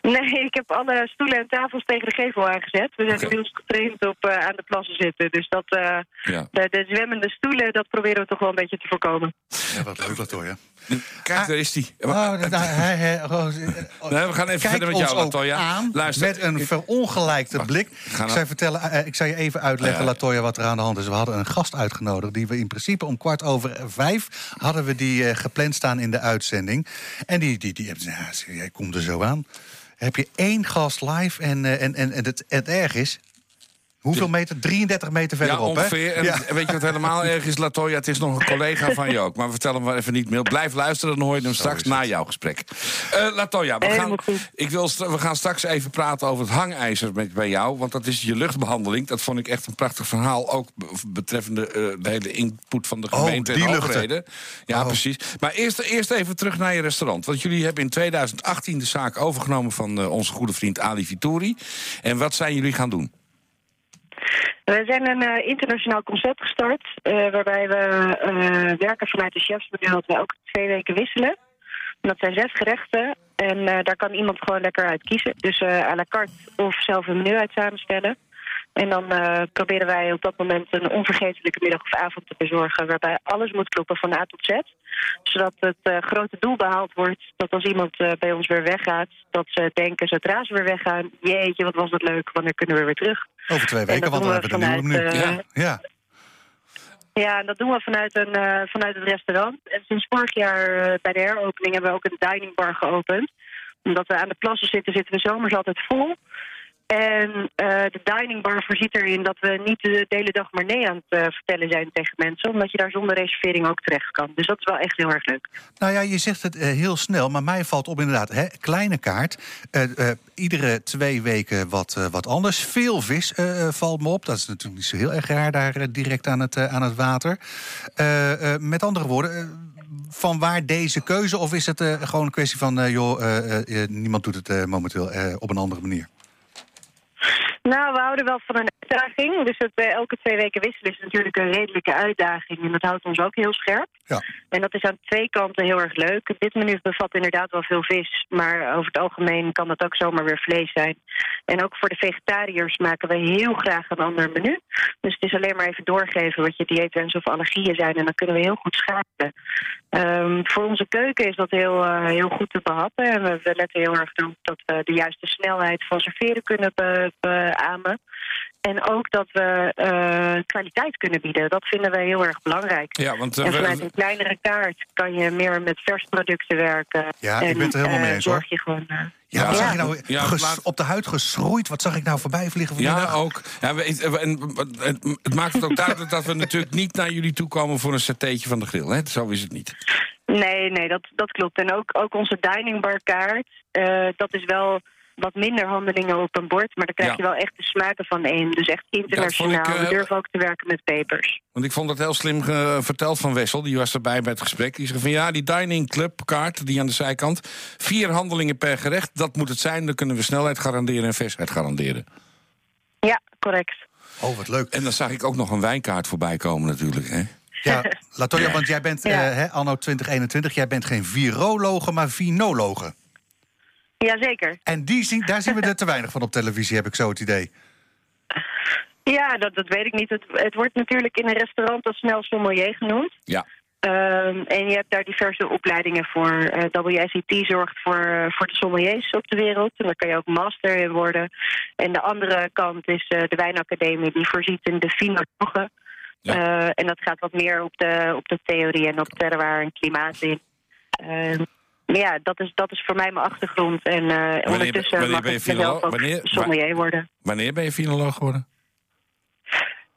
Nee, ik heb alle stoelen en tafels tegen de gevel aangezet. We zijn okay. inmiddels getraind op uh, aan de plassen zitten. Dus dat, uh, ja. de, de, zwemmende stoelen, dat proberen we toch wel een beetje te voorkomen. Ja, wat leuk dat hoor, ja. Kijk, ah, daar is die. Oh, nee, we gaan even verder met jou, Latoya. Aan Luister, met een verongelijkte blik. Ik zou, vertellen, uh, ik zou je even uitleggen, ja. Latoya, wat er aan de hand is. We hadden een gast uitgenodigd die we in principe om kwart over vijf... hadden we die uh, gepland staan in de uitzending. En die, die, die, jij komt er zo aan heb je één gast live en, uh, en, en, en het, het erg is... Hoeveel meter? 33 meter verderop, ja, ongeveer. Hè? En ja. weet je wat helemaal erg is, Latoya? Het is nog een collega van je ook. Maar vertel hem maar even niet meer. Blijf luisteren, dan hoor je hem straks na jouw gesprek. Uh, Latoya, we gaan, ik wil, we gaan straks even praten over het hangijzer met, bij jou. Want dat is je luchtbehandeling. Dat vond ik echt een prachtig verhaal. Ook betreffende uh, de hele input van de gemeente oh, die en overheden. Ja, oh. precies. Maar eerst, eerst even terug naar je restaurant. Want jullie hebben in 2018 de zaak overgenomen van uh, onze goede vriend Ali Vittori. En wat zijn jullie gaan doen? We zijn een uh, internationaal concept gestart, uh, waarbij we uh, werken vanuit de chefsmenu dat we elke twee weken wisselen. En dat zijn zes gerechten en daar kan iemand gewoon lekker uit kiezen. Dus à la carte of zelf een menu uit samenstellen. En dan proberen wij op dat moment een onvergetelijke middag of avond te bezorgen... waarbij alles moet kloppen van A tot Z. Zodat het grote doel behaald wordt dat als iemand bij ons weer weggaat... dat ze denken zodra ze weer weggaan... jeetje, wat was dat leuk, wanneer kunnen we weer terug... Over twee weken, want dan hebben we een nieuwe menu. Ja. ja. Ja, en dat doen we vanuit, een, uh, vanuit het restaurant. En sinds vorig jaar uh, bij de heropening hebben we ook een dining bar geopend. Omdat we aan de plassen zitten, zitten we zomers altijd vol. En uh, de dining bar voorziet erin dat we niet de hele dag maar nee aan het uh, vertellen zijn tegen mensen. Omdat je daar zonder reservering ook terecht kan. Dus dat is wel echt heel erg leuk. Nou ja, je zegt het uh, heel snel, maar mij valt op inderdaad. Hè, kleine kaart, iedere twee weken wat, wat anders. Veel vis valt me op. Dat is natuurlijk niet zo heel erg raar daar direct aan het, aan het water. met andere woorden van waar deze keuze? Of is het gewoon een kwestie van, joh, niemand doet het momenteel op een andere manier? Nou, we houden wel van een uitdaging. Dus het elke twee weken wisselen is natuurlijk een redelijke uitdaging. En dat houdt ons ook heel scherp. Ja. En dat is aan twee kanten heel erg leuk. Dit menu bevat inderdaad wel veel vis. Maar over het algemeen kan dat ook zomaar weer vlees zijn. En ook voor de vegetariërs maken we heel graag een ander menu. Dus het is alleen maar even doorgeven wat je dieetwens of allergieën zijn. En dan kunnen we heel goed schakelen. Um, voor onze keuken is dat heel, uh, heel goed te behappen. En we, we letten heel erg op dat we de juiste snelheid van serveren kunnen be, beamen. En ook dat we uh, kwaliteit kunnen bieden. Dat vinden wij heel erg belangrijk. Ja, want, uh, en vanuit we... een kleinere kaart kan je meer met versproducten werken. Ja, en, ik ben het er helemaal mee eens zorg je gewoon... Ja, wat ja. zag je nou? Ja, ges, op de huid geschroeid. Wat zag ik nou voorbij vliegen? Ja, ook. Ja, we, en, het, het maakt het ook duidelijk dat we natuurlijk niet naar jullie toe komen voor een satéetje van de grill. Hè? Zo is het niet. Nee, nee, dat, dat klopt. En ook, ook onze dining bar kaart, uh, dat is wel wat minder handelingen op een bord. Maar dan krijg je ja. wel echt de smaken van één. Dus echt internationaal. Ik, uh, we durven ook te werken met pepers. Want ik vond dat heel slim uh, verteld van Wessel. Die was erbij bij het gesprek. Die zei van ja, die dining club kaart, die aan de zijkant. Vier handelingen per gerecht, dat moet het zijn. Dan kunnen we snelheid garanderen en versheid garanderen. Ja, correct. Oh, wat leuk. En dan zag ik ook nog een wijnkaart voorbij komen natuurlijk. Hè? Ja, Latoya, want jij bent, ja. uh, anno 2021, jij bent geen virologe, maar vinologe. Jazeker. En die zien, daar zien we er te weinig van op televisie, heb ik zo het idee. Ja, dat, dat weet ik niet. Het, het wordt natuurlijk in een restaurant al snel sommelier genoemd. Ja. Um, en je hebt daar diverse opleidingen voor. Uh, WSET zorgt voor, uh, voor de sommeliers op de wereld. En daar kan je ook master in worden. En de andere kant is uh, de Wijnacademie, die voorziet in de finologen. Ja. en dat gaat wat meer op de, op de theorie en op terroir en klimaat in. Maar ja, dat is, dat is voor mij mijn achtergrond. En wanneer, ondertussen wanneer mag ben je ook wanneer, sommelier worden. Wanneer ben je finoloog geworden?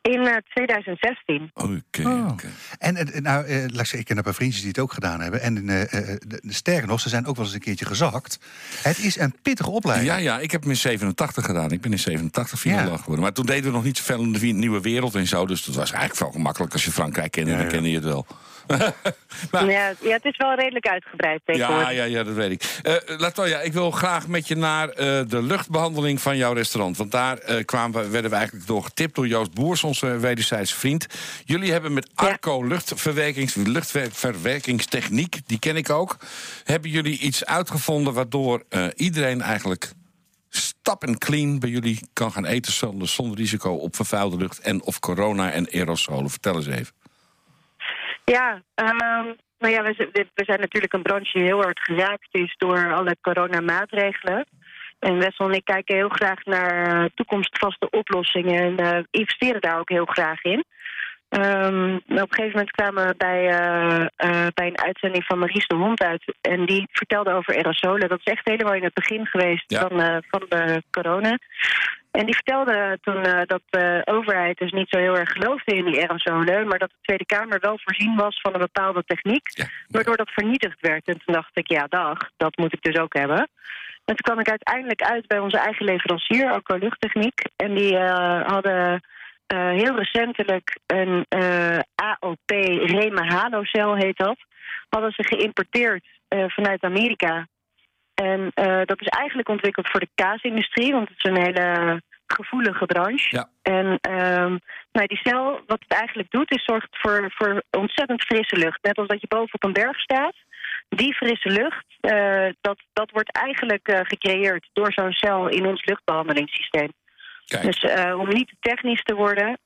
In uh, 2016. Oké. Okay, oh. okay. En uh, nou, uh, laat ik, zeggen, ik ken een paar vriendjes die het ook gedaan hebben. En de, sterker nog, ze zijn ook wel eens een keertje gezakt. Het is een pittige opleiding. Ja, ja, ik heb hem in 87 gedaan. Ik ben in 87 finoloog ja. geworden. Maar toen deden we nog niet zoveel in de nieuwe wereld en zo. Dus dat was eigenlijk veel gemakkelijk. Als je Frankrijk kende, ja, ja. dan kende je het wel. maar, ja, ja, het is wel redelijk uitgebreid tegenwoordig. Ja, ja, ja dat weet ik. Uh, Latoya, ik wil graag met je naar uh, de luchtbehandeling van jouw restaurant. Want daar uh, kwamen, werden we eigenlijk door getipt door Joost Boers, onze wederzijdse vriend. Jullie hebben met Arco ja. luchtverwerkings, luchtverwerkingstechniek, die ken ik ook. Hebben jullie iets uitgevonden waardoor iedereen eigenlijk stap en clean bij jullie kan gaan eten zonder, zonder risico op vervuilde lucht en of corona en aerosolen? Vertel eens even. Ja, um, nou ja, we, we, zijn natuurlijk een branche die heel hard geraakt is door alle coronamaatregelen. En Wessel en ik kijken heel graag naar toekomstvaste oplossingen en uh, investeren daar ook heel graag in. Um, op een gegeven moment kwamen we bij, uh, uh, bij een uitzending van Maries de Hond uit. En die vertelde over aerosolen. Dat is echt helemaal in het begin geweest ja. van, uh, van de corona. En die vertelde toen dat de overheid dus niet zo heel erg geloofde in die aerosolen. Maar dat de Tweede Kamer wel voorzien was van een bepaalde techniek. Ja. Waardoor dat vernietigd werd. En toen dacht ik, ja dag, dat moet ik dus ook hebben. En toen kwam ik uiteindelijk uit bij onze eigen leverancier, Alco Luchttechniek. En die hadden... Uh, heel recentelijk een AOP Rema Halocel heet dat. Hadden ze geïmporteerd vanuit Amerika. En dat is eigenlijk ontwikkeld voor de kaasindustrie, want het is een hele gevoelige branche. Ja. En um, nou, die cel, wat het eigenlijk doet, is zorgt voor, voor ontzettend frisse lucht. Net als dat je boven op een berg staat. Die frisse lucht, dat, dat wordt eigenlijk gecreëerd door zo'n cel in ons luchtbehandelingssysteem. Kijk. Dus uh, om niet te technisch te worden, uh,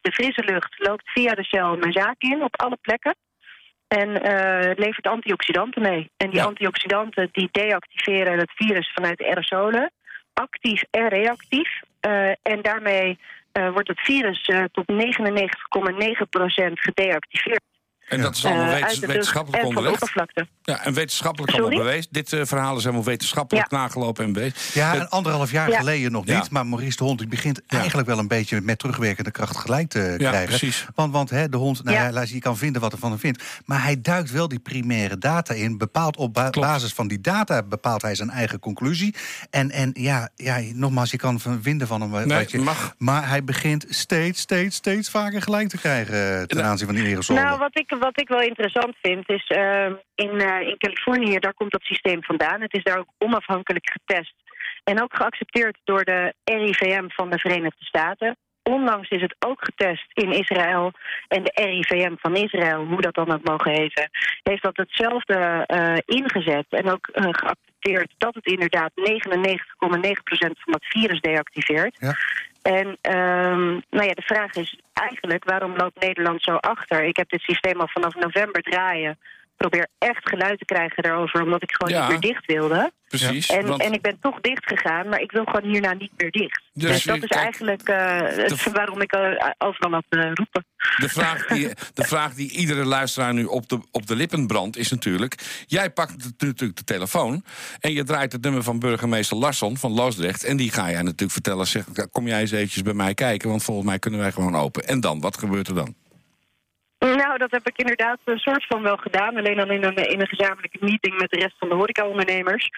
de frisse lucht loopt via de cel mijn zaak in op alle plekken. En uh, levert antioxidanten mee. En die Ja. antioxidanten die deactiveren het virus vanuit de aerosolen, actief en reactief. Uh, en daarmee uh, wordt het virus tot 99,9% gedeactiveerd. En dat is allemaal uh, wetens- lucht wetenschappelijk onderlegd. oppervlakte. Ja, en wetenschappelijk allemaal Sorry? bewezen. Dit eh, verhaal is helemaal wetenschappelijk Ja. nagelopen en bewezen. Ja, en anderhalf jaar Ja. geleden nog Ja. niet. Maar Maurice de Hond die begint Ja. eigenlijk wel een beetje met terugwerkende kracht gelijk te Ja, krijgen. precies. Want, want hè, de hond, nou, Ja. kan vinden wat er van hem vindt. Maar hij duikt wel die primaire data in. Bepaalt op ba- Klopt. basis van die data bepaalt hij zijn eigen conclusie. En, en ja, ja, nogmaals, je kan vinden van hem wat je... mag. Maar hij begint steeds, steeds, steeds vaker gelijk te krijgen eh, ten aanzien van die aerosolen. Nou, wat ik, wat ik wel interessant vind is... eh, in, eh, in Californië, daar komt dat systeem vandaan. Het is daar ook onafhankelijk getest. En ook geaccepteerd door de RIVM van de Verenigde Staten. Onlangs is het ook getest in Israël. En de RIVM van Israël, hoe dat dan ook mogen heten... heeft dat hetzelfde eh, ingezet. En ook eh, geaccepteerd dat het inderdaad 99,9% van dat virus deactiveert. Ja. En ehm, nou ja, de vraag is eigenlijk, waarom loopt Nederland zo achter? Ik heb dit systeem al vanaf november draaien. Probeer echt geluid te krijgen daarover, omdat ik gewoon Ja. niet meer dicht wilde. Precies. En, want en ik ben toch dicht gegaan, maar ik wil gewoon hierna niet meer dicht. Dus Dus, dat is kijk, eigenlijk eh, waarom ik eh, overal had eh, roepen. de, vraag die, de vraag die iedere luisteraar nu op de, op de lippen brandt is natuurlijk... jij pakt natuurlijk de telefoon en je draait het nummer van burgemeester Larsson van Loosdrecht... en die ga jij natuurlijk vertellen, zeg, kom jij eens eventjes bij mij kijken... want volgens mij kunnen wij gewoon open. En dan, wat gebeurt er dan? Nou, dat heb ik inderdaad een soort van wel gedaan. Alleen dan in een, in een gezamenlijke meeting met de rest van de horecaondernemers.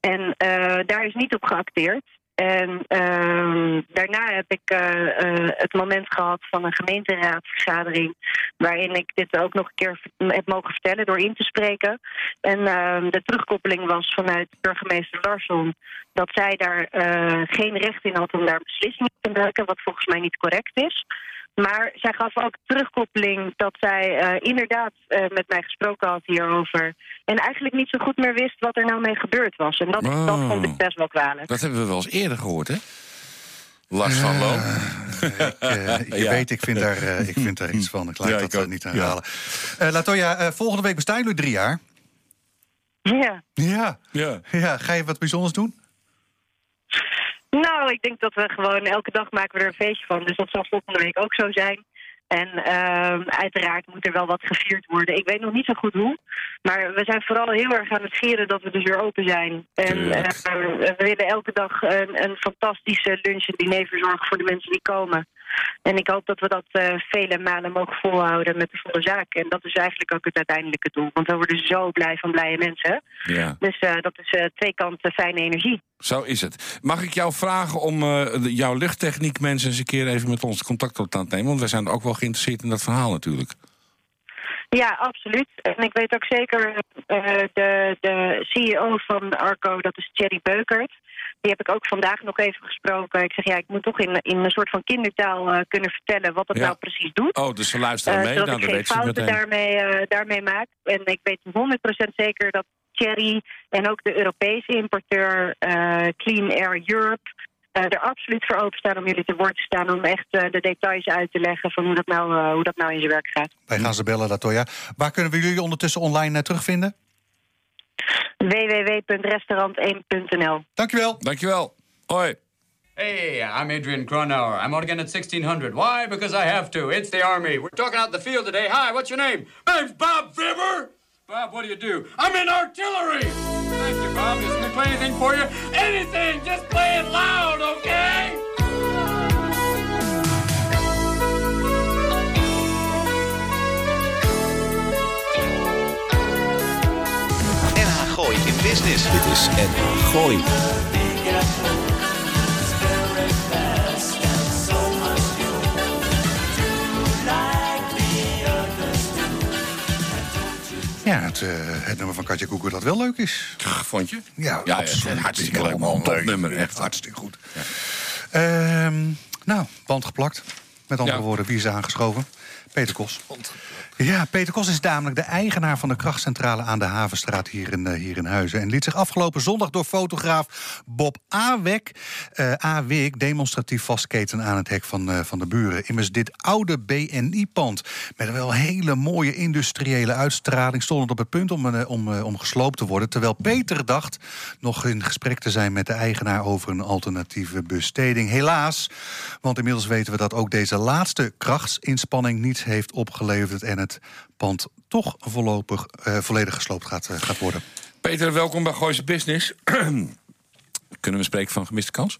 En eh, daar is niet op geacteerd. En ehm, daarna heb ik eh, eh, het moment gehad van een gemeenteraadsvergadering... waarin ik dit ook nog een keer heb mogen vertellen door in te spreken. En uh, de terugkoppeling was vanuit burgemeester Larsson dat zij daar geen recht in had om daar beslissingen te maken, wat volgens mij niet correct is. Maar zij gaf ook terugkoppeling dat zij uh, inderdaad uh, met mij gesproken had hierover. En eigenlijk niet zo goed meer wist wat er nou mee gebeurd was. En dat, oh. dat vond ik best wel kwalijk. Dat hebben we wel eens eerder gehoord, hè? Lars van Loon. Uh, ik, je ja. weet, ik vind, daar, ik vind daar iets van. Ik laat ja, dat niet herhalen. Ja. Latoya, volgende week bestaan jullie drie jaar. Ja. Ja. ja. ja. Ga je wat bijzonders doen? Nou, ik denk dat we gewoon elke dag maken we er een feestje van. Dus dat zal volgende week ook zo zijn. En uh, uiteraard moet er wel wat gevierd worden. Ik weet nog niet zo goed hoe. Maar we zijn vooral heel erg aan het vieren dat we dus weer open zijn. En uh, we willen elke dag een, een fantastische lunch en diner verzorgen voor de mensen die komen. En ik hoop dat we dat uh, vele maanden mogen volhouden met de volle zaak. En dat is eigenlijk ook het uiteindelijke doel. Want we worden zo blij van blije mensen. Ja. Dus uh, dat is uh, twee kanten fijne energie. Zo is het. Mag ik jou vragen om jouw luchttechniek mensen eens een keer even met ons contact op te nemen? Want wij zijn ook wel geïnteresseerd in dat verhaal natuurlijk. Ja, absoluut. En ik weet ook zeker, de, de CEO van Arco, dat is Thierry Beukert... Die heb ik ook vandaag nog even gesproken. Ik zeg, ja, ik moet toch in, in een soort van kindertaal uh, kunnen vertellen wat het nou precies doet. Oh, dus ze luisteren uh, mee? Zodat nou, ik geen fouten daarmee, uh, daarmee maak. En ik weet 100% zeker dat Cherry en ook de Europese importeur Clean Air Europe... er absoluut voor openstaan om jullie te woord te staan... om echt de details uit te leggen van hoe dat nou, hoe dat nou in zijn werk gaat. Wij gaan ze bellen, Latoya. Waar kunnen we jullie ondertussen online terugvinden? www.restaurant1.nl. Dankjewel. Dankjewel. Hoi. Hey, I'm Adrian Cronauer. I'm out again at 1600. Why? Because I have to. It's the Army. We're talking out in the field today. Hi, what's your name? My name's Bob Fibber. Bob, what do you do? I'm in artillery. Thank you, Bob. Doesn't me play anything for you? Anything. Just play it loud, okay? NH Gooi in Business. Dit is en Gooi. Ja, het, uh, het, nummer van Katja Koeker dat wel leuk is. Vond je? Ja, ja absoluut. hartstikke leuk. Een topnummer, echt. Hartstikke goed. Ja. Um, nou, band geplakt. Met andere ja. woorden, wie is aangeschoven? Peter Kos. Ja, Peter Kos is namelijk de eigenaar van de krachtcentrale aan de Havenstraat hier in, uh, hier in Huizen. En liet zich afgelopen zondag door fotograaf Bob Awek, uh, Awek demonstratief vastketen aan het hek van, uh, van de buren. Immers dit oude BNI-pand met een wel hele mooie industriële uitstraling stond het op het punt om, om, om gesloopt te worden. Terwijl Peter dacht nog in gesprek te zijn met de eigenaar over een alternatieve besteding. Helaas, want inmiddels weten we dat ook deze laatste krachtsinspanning niet heeft opgeleverd en het pand toch voorlopig uh, volledig gesloopt gaat, uh, gaat worden. Peter, welkom bij Gooise Business. Kunnen we spreken van gemiste kans?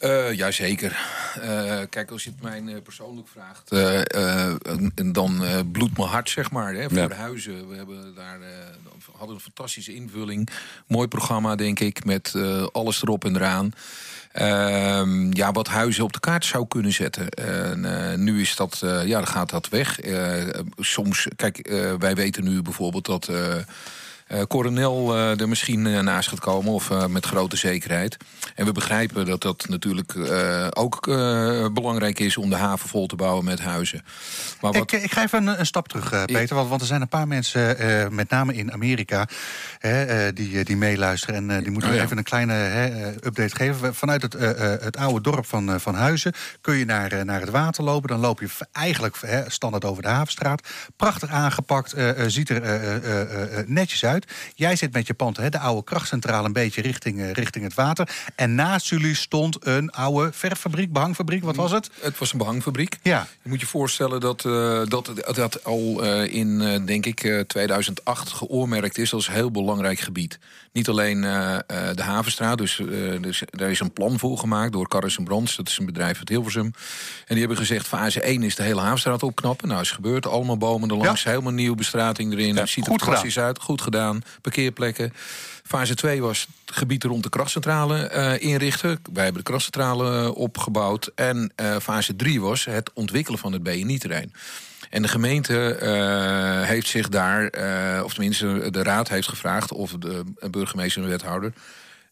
Uh, Jazeker. Uh, kijk, als je het mij uh, persoonlijk vraagt, en dan bloedt mijn hart, zeg maar, hè, voor ja. de huizen. We hebben daar, hadden een fantastische invulling. Mooi programma, denk ik, met alles erop en eraan. Uh, ja, wat huizen op de kaart zou kunnen zetten. En, uh, nu is dat, uh, ja, dan gaat dat weg. Uh, soms, kijk, wij weten nu bijvoorbeeld dat Coronel uh, er misschien uh, naast gaat komen, of met grote zekerheid. En we begrijpen dat dat natuurlijk ook belangrijk is om de haven vol te bouwen met huizen. Maar wat... ik, ik ga even een, een stap terug, Peter. Want, want, er zijn een paar mensen, met name in Amerika, die, die meeluisteren. En die moeten oh, ja. even een kleine update geven. Vanuit het, het oude dorp van, van Huizen kun je naar, naar het water lopen. Dan loop je eigenlijk standaard over de havenstraat. Prachtig aangepakt, ziet er netjes uit. Jij zit met je pand, hè, de oude krachtcentrale, een beetje richting, uh, richting het water. En naast jullie stond een oude verffabriek, behangfabriek. Wat was het? Het was een behangfabriek. Ja. Je moet je voorstellen dat uh, dat, dat al uh, in, denk ik, 2008 geoormerkt is als heel belangrijk gebied. Niet alleen de Havenstraat, dus, dus daar is een plan voor gemaakt door Carris Brands. Dat is een bedrijf uit Hilversum. En die hebben gezegd, fase 1 is de hele Havenstraat opknappen. Nou, is gebeurd. Allemaal bomen erlangs, ja. helemaal nieuwe bestrating erin. Ja, ziet er fantastisch uit. Goed gedaan parkeerplekken. Fase 2 was het gebied rond de krachtcentrale uh, inrichten. Wij hebben de krachtcentrale opgebouwd. En fase 3 was het ontwikkelen van het BNI-terrein. En de gemeente heeft zich daar, of tenminste de raad heeft gevraagd... of de burgemeester en de wethouder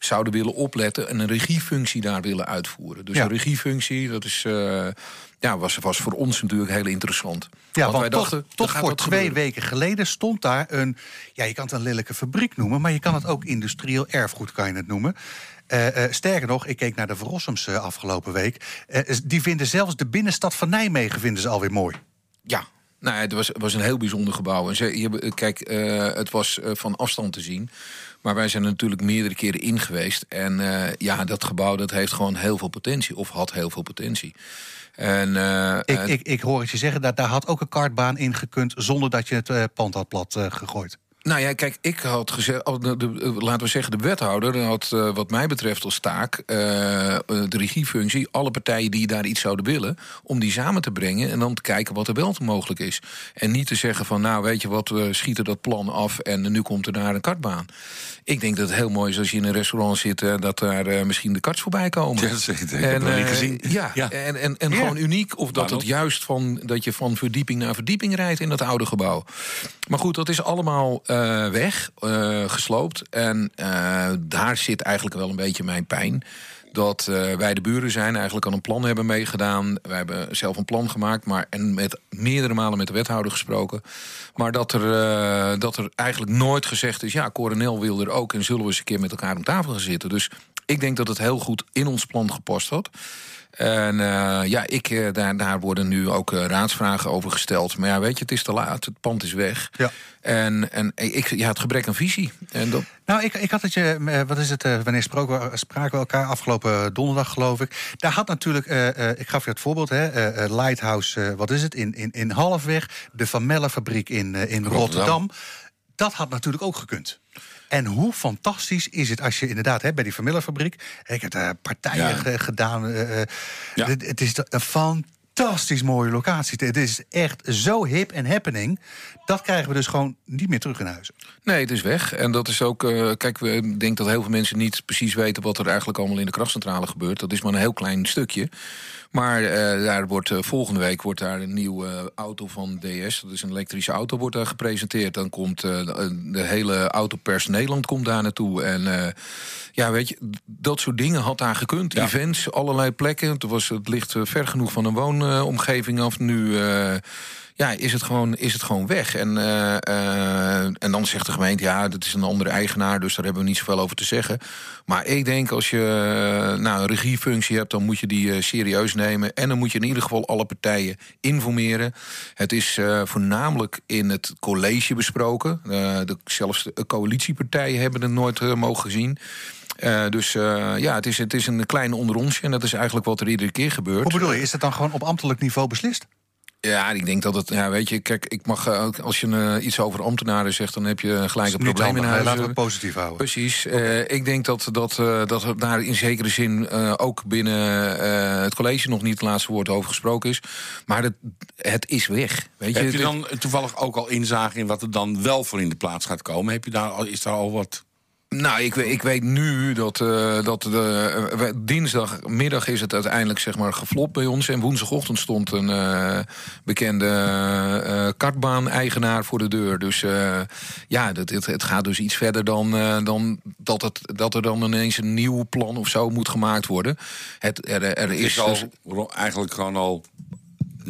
zouden willen opletten... en een regiefunctie daar willen uitvoeren. Dus een regiefunctie, dat is, uh, ja, was, was voor ons natuurlijk heel interessant. Ja, want, wij dachten, toch, voor twee weken geleden stond daar een... ja, je kan het een lelijke fabriek noemen... maar je kan het ook industrieel erfgoed, kan je het noemen... Uh, uh, sterker nog, ik keek naar de Verrossums uh, afgelopen week. die vinden zelfs de binnenstad van Nijmegen vinden ze alweer mooi. Ja, nou, het was, was een heel bijzonder gebouw. En ze, je, kijk, het was van afstand te zien. Maar wij zijn er natuurlijk meerdere keren in geweest. En uh, ja, dat gebouw dat heeft gewoon heel veel potentie. Of had heel veel potentie. En, ik, ik, ik hoor het je zeggen, dat daar had ook een kartbaan in gekund... zonder dat je het pand had plat gegooid. Nou ja, kijk, ik had gezegd, oh, laten we zeggen, de wethouder had wat mij betreft als taak de regiefunctie, alle partijen die daar iets zouden willen, om die samen te brengen en dan te kijken wat er wel mogelijk is. En niet te zeggen van, nou weet je wat, we schieten dat plan af en nu komt er daar een kartbaan. Ik denk dat het heel mooi is als je in een restaurant zit... Uh, dat daar misschien de karts voorbij komen. Ja, dat ik en, uh, gezien. Ja, ja, en, en, en ja. gewoon uniek. Of dat het juist van, dat je van verdieping naar verdieping rijdt in dat oude gebouw. Maar goed, dat is allemaal weg, gesloopt. En daar zit eigenlijk wel een beetje mijn pijn dat wij de buren zijn, eigenlijk al een plan hebben meegedaan. Wij hebben zelf een plan gemaakt, maar en met meerdere malen met de wethouder gesproken. Maar dat er, dat er eigenlijk nooit gezegd is: ja, Coronel wil er ook en zullen we eens een keer met elkaar om tafel gaan zitten. Dus ik denk dat het heel goed in ons plan gepast had. En uh, ja, ik, uh, daar, daar worden nu ook uh, raadsvragen over gesteld. Maar ja, weet je, het is te laat. Het pand is weg. Ja. En, en ik, ja, het gebrek aan visie. En dat... Nou, ik, ik had het je, wat is het, wanneer spraken we, spraken we elkaar? Afgelopen donderdag, geloof ik. Daar had natuurlijk, ik gaf je het voorbeeld, hè, Lighthouse, wat is het, in, in, in Halfweg. De Van Melle-fabriek in, in Rotterdam. Rotterdam. Dat had natuurlijk ook gekund. En hoe fantastisch is het als je inderdaad hè, bij die familiefabriek. Ik heb daar partijen gedaan. Uh, ja. Het is een fantastisch mooie locatie. Het is echt zo hip en happening. Dat krijgen we dus gewoon niet meer terug in huis. Nee, het is weg. En dat is ook. Uh, kijk, we denk dat heel veel mensen niet precies weten wat er eigenlijk allemaal in de krachtcentrale gebeurt. Dat is maar een heel klein stukje. Maar uh, daar wordt, uh, volgende week wordt daar een nieuwe auto van DS. Dat is een elektrische auto, wordt daar gepresenteerd. Dan komt de, de, hele autopers Nederland komt daar naartoe. En ja, weet je, dat soort dingen had daar gekund. Ja. Events, allerlei plekken. Het, was, het ligt ver genoeg van een woonomgeving af. Nu ja, is het gewoon, is het gewoon weg. En, uh, en dan zegt de gemeente, ja, dat is een andere eigenaar, dus daar hebben we niet zoveel over te zeggen. Maar ik denk, als je nou, een regiefunctie hebt, dan moet je die serieus nemen. En dan moet je in ieder geval alle partijen informeren. Het is voornamelijk in het college besproken. de, zelfs de coalitiepartijen hebben het nooit mogen zien. Uh, dus uh, ja, het is, het is een klein onderonsje. En dat is eigenlijk wat er iedere keer gebeurt. Hoe bedoel je? Is het dan gewoon op ambtelijk niveau beslist? Ja, ik denk dat het, ja, weet je, kijk, ik mag eh, ook als je uh, iets over ambtenaren zegt, dan heb je gelijk een probleem in huis. Laten we het positief houden. Precies. Okay. Uh, ik denk dat, dat, dat er daar in zekere zin ook binnen het college nog niet het laatste woord over gesproken is. Maar het, het is weg. Weet heb je, je dan toevallig ook al inzage in wat er dan wel voor in de plaats gaat komen? Heb je daar is daar al wat nou, ik, ik weet nu dat, uh, dat de, uh, dinsdagmiddag is het uiteindelijk zeg maar, geflopt bij ons. En woensdagochtend stond een uh, bekende kartbaan-eigenaar voor de deur. Dus ja, dat, het, het, gaat dus iets verder dan, dan dat, het, dat er dan ineens een nieuw plan of zo moet gemaakt worden. Het, er, er is, is al, dus, eigenlijk gewoon al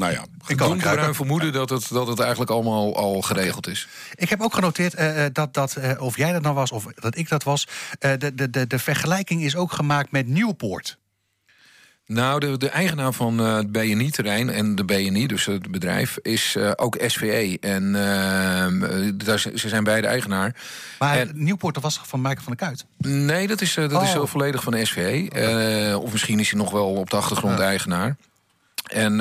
nou ja, ik kan ruim vermoeden dat het, dat het eigenlijk allemaal al geregeld is. Ik heb ook genoteerd uh, dat, dat uh, of jij dat nou was of dat ik dat was. Uh, de, de, de, de vergelijking is ook gemaakt met Nieuwpoort. Nou, de, de eigenaar van het BNI-terrein en de BNI, dus het bedrijf, is ook SVE. En ehm, daar, ze zijn beide eigenaar. Maar en, Nieuwpoort was van Michael van der Kuit? Nee, dat is, dat oh. is volledig van de SVE. Okay. of misschien is hij nog wel op de achtergrond ja. eigenaar. En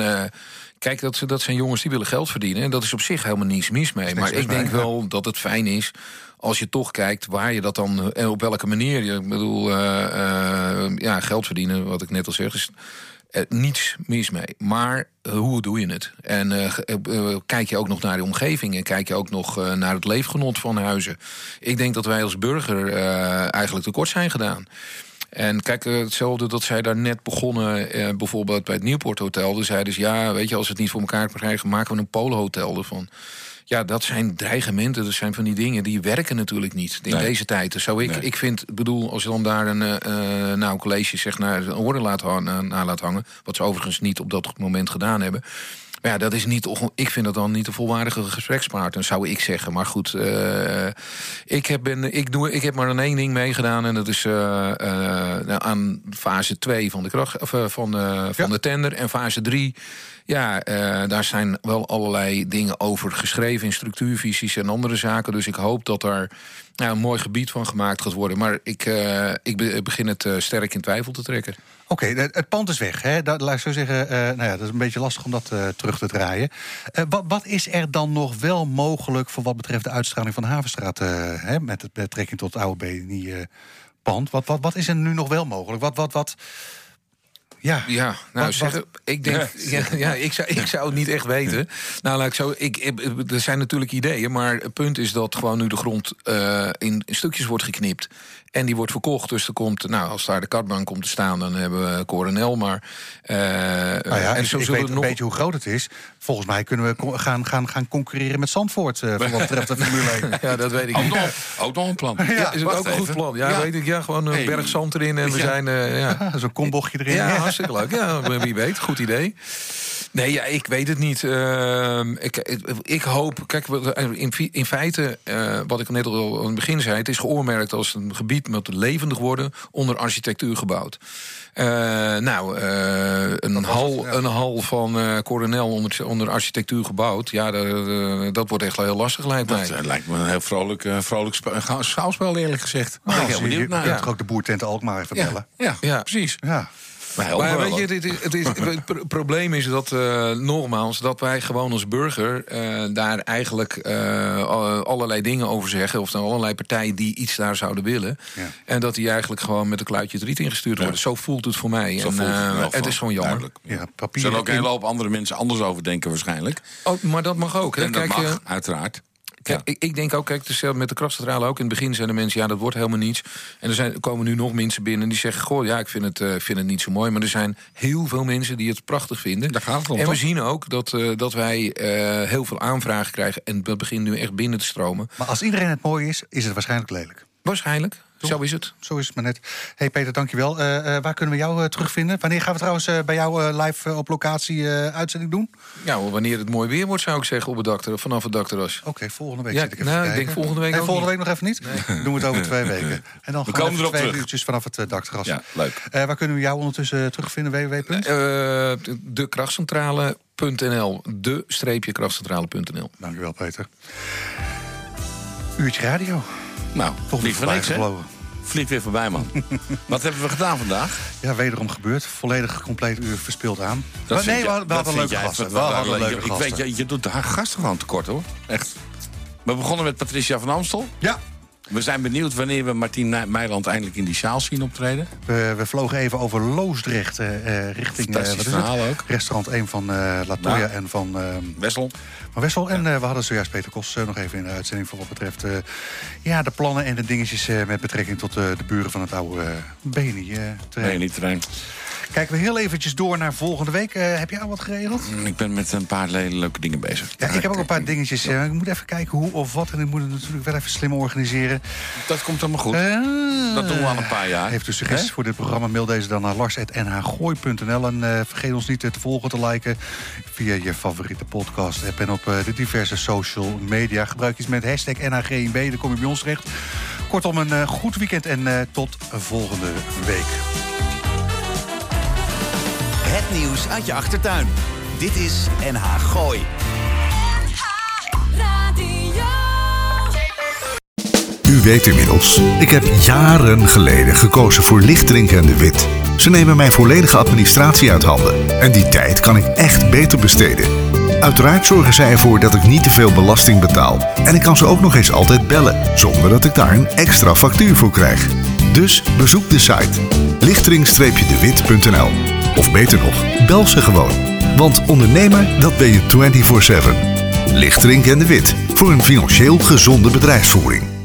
Kijk, dat, dat zijn jongens die willen geld verdienen. En dat is op zich helemaal niets mis mee. Maar ik denk wel dat het fijn is als je toch kijkt waar je dat dan en eh, op welke manier. Ik bedoel, uh, uh, ja, geld verdienen, wat ik net al zeg, is uh, niets mis mee. Maar hoe doe je het? En kijk je ook nog naar de omgeving en kijk je ook nog naar het leefgenot van huizen. Ik denk dat wij als burger eigenlijk tekort zijn gedaan. En kijk, hetzelfde dat zij daar net begonnen, eh, bijvoorbeeld bij het Nieuwpoort Hotel. Dan zeiden ze, ja, weet je, als we het niet voor elkaar krijgen, maken we een polenhotel ervan. Ja, dat zijn dreigementen, dat zijn van die dingen die werken natuurlijk niet in deze tijd. Dus zou ik, ik vind, bedoel, als je dan daar een, uh, nou, college zeg, naar een orde laat, na laat hangen, wat ze overigens niet op dat moment gedaan hebben. Ja, dat is niet, ik vind dat dan niet een volwaardige gesprekspartner, zou ik zeggen. Maar goed, uh, ik, heb ben, ik, doe, ik heb maar een één ding meegedaan. En dat is uh, uh, aan fase 2 van de, kracht, of, van, van de tender. En fase 3 ja, daar zijn wel allerlei dingen over geschreven in structuurvisies en andere zaken. Dus ik hoop dat er nou, een mooi gebied van gemaakt gaat worden. Maar ik, uh, ik begin het uh, sterk in twijfel te trekken. Oké, het pand is weg. Hè? Dat, laat ik zo zeggen, nou ja, dat is een beetje lastig om dat terug te draaien. Wat, wat, is er dan nog wel mogelijk voor wat betreft de uitstraling van de Havenstraat... Hè, met betrekking tot het oude BNI-pand? Wat, wat, wat is er nu nog wel mogelijk? Wat, wat, wat, ja, ja nou wat, zeg, ik denk, ja. ja, ik, zou, ik zou het niet echt weten. Nou, laat ik zo, ik, er zijn natuurlijk ideeën, maar het punt is dat gewoon nu de grond uh, in, in stukjes wordt geknipt. En die wordt verkocht. Dus er komt, nou, als daar de kartbank komt te staan, dan hebben we Coronel. Maar. Uh, nou ja, en zo ik, weet nog... een beetje hoe groot het is. Volgens mij kunnen we gaan, gaan, gaan concurreren met Zandvoort. Uh, voor wat betreft de Formule 1. ja, dat weet ik ook Nog, ook nog een plan. Ja, is het ook een goed plan? Ja, ja, weet ik. Ja, gewoon een hey. berg zand erin en we zijn. Uh, ja. Zo'n kombochtje erin. Ja, hartstikke leuk. Ja, wie weet. Goed idee. Nee, ja, ik weet het niet. Uh, ik, ik hoop, kijk, in, in feite, uh, wat ik net al aan het begin zei, het is geoormerkt als een gebied met levendig worden onder architectuur gebouwd. Uh, nou, een, hal, ja. een hal van Coronel onder, onder architectuur gebouwd, ja, dat, dat wordt echt heel lastig, lijkt mij. Dat lijkt me een heel vrolijk, vrolijk schouwspel, eerlijk gezegd. Nou, ik ben heel benieuwd Je ook de boertent Alkmaar even bellen. Ja, ja, precies. Ja. Maar, weet je, het, het, is, het, probleem is dat, uh, nogmaals, dat wij gewoon als burger uh, daar eigenlijk uh, allerlei dingen over zeggen. Of dan allerlei partijen die iets daar zouden willen. Ja. En dat die eigenlijk gewoon met een kluitje het riet ingestuurd worden. Ja. Zo voelt het voor mij. Zo en, het, het is gewoon jammer. Ja, papier. Er zullen ook een hele hoop andere mensen anders over denken waarschijnlijk. Oh, maar dat mag ook. Hè? En dat Kijk, mag, uiteraard. Kijk, ik, ik, denk ook, kijk, dus met de krachtcentrale ook. In het begin zijn de mensen, ja, dat wordt helemaal niets. En er zijn, komen nu nog mensen binnen die zeggen... goh, ja, ik vind het, uh, vind het niet zo mooi. Maar er zijn heel veel mensen die het prachtig vinden. Daar gaat het om, En we zien ook dat, uh, dat wij uh, heel veel aanvragen krijgen... en dat begint nu echt binnen te stromen. Maar als iedereen het mooi is, is het waarschijnlijk lelijk. Waarschijnlijk. Zo is het. Zo is het maar net. hey Peter, dankjewel. Uh, uh, waar kunnen we jou uh, terugvinden? Wanneer gaan we trouwens bij jou live op locatie uitzending doen? Ja, wanneer het mooi weer wordt, zou ik zeggen, op het dak, vanaf het dakterras. Oké, volgende week ja, zit ik even nou, ik denk volgende week En volgende week nog even niet? Nee. Doen we het over twee weken. En dan we gaan we twee terug. uurtjes vanaf het dakterras. Ja, leuk. waar kunnen we jou ondertussen terugvinden? www. de krachtcentrale.nl. De-krachtcentrale.nl. Dankjewel, Peter. Uurtje radio. Nou, toch niet voor niks, hè? Vliegt weer voorbij, man. Wat hebben we gedaan vandaag? Ja, wederom gebeurd. Volledig compleet uur verspeeld aan. Dat nee, we, hadden leuke gasten. We hadden leuke ik weet, je, je doet haar gasten gewoon tekort, hoor. Echt. We begonnen met Patricia van Amstel. Ja. We zijn benieuwd wanneer we Martien Meiland eindelijk in die sjaal zien optreden. We, we vlogen even over Loosdrecht uh, richting uh, wat is verhaal ook. restaurant 1 van Latoya nou, en van... Wessel. Van Wessel. En we hadden zojuist Peter Kos nog even in de uitzending... voor wat betreft ja, de plannen en de dingetjes met betrekking tot de buren van het oude Beni-terrein. Beni-terrein. Kijken we heel eventjes door naar volgende week. Uh, heb jij al wat geregeld? Mm, ik ben met een paar leuke dingen bezig. Ja, ik heb ook een paar dingetjes. Uh, ik moet even kijken hoe of wat. En ik moet het natuurlijk wel even slim organiseren. Dat komt allemaal goed. Uh, dat doen we al een paar jaar. Heeft u suggesties He? voor dit programma? Mail deze dan naar lars.nhgooi.nl. En vergeet ons niet te volgen, te liken via je favoriete podcast app. En op de diverse social media. Gebruik iets met hashtag NHGIB. Dan kom je bij ons terecht. Kortom, een goed weekend en tot volgende week. Het nieuws uit je achtertuin. Dit is NH Gooi. U weet inmiddels, ik heb jaren geleden gekozen voor lichtdrinken en de wit. Ze nemen mijn volledige administratie uit handen. En die tijd kan ik echt beter besteden. Uiteraard zorgen zij ervoor dat ik niet te veel belasting betaal. En ik kan ze ook nog eens altijd bellen, zonder dat ik daar een extra factuur voor krijg. Dus bezoek de site lichtering-dewit.nl of beter nog, bel ze gewoon. Want ondernemer, dat ben je 24-7. Lichtering en de Wit. Voor een financieel gezonde bedrijfsvoering.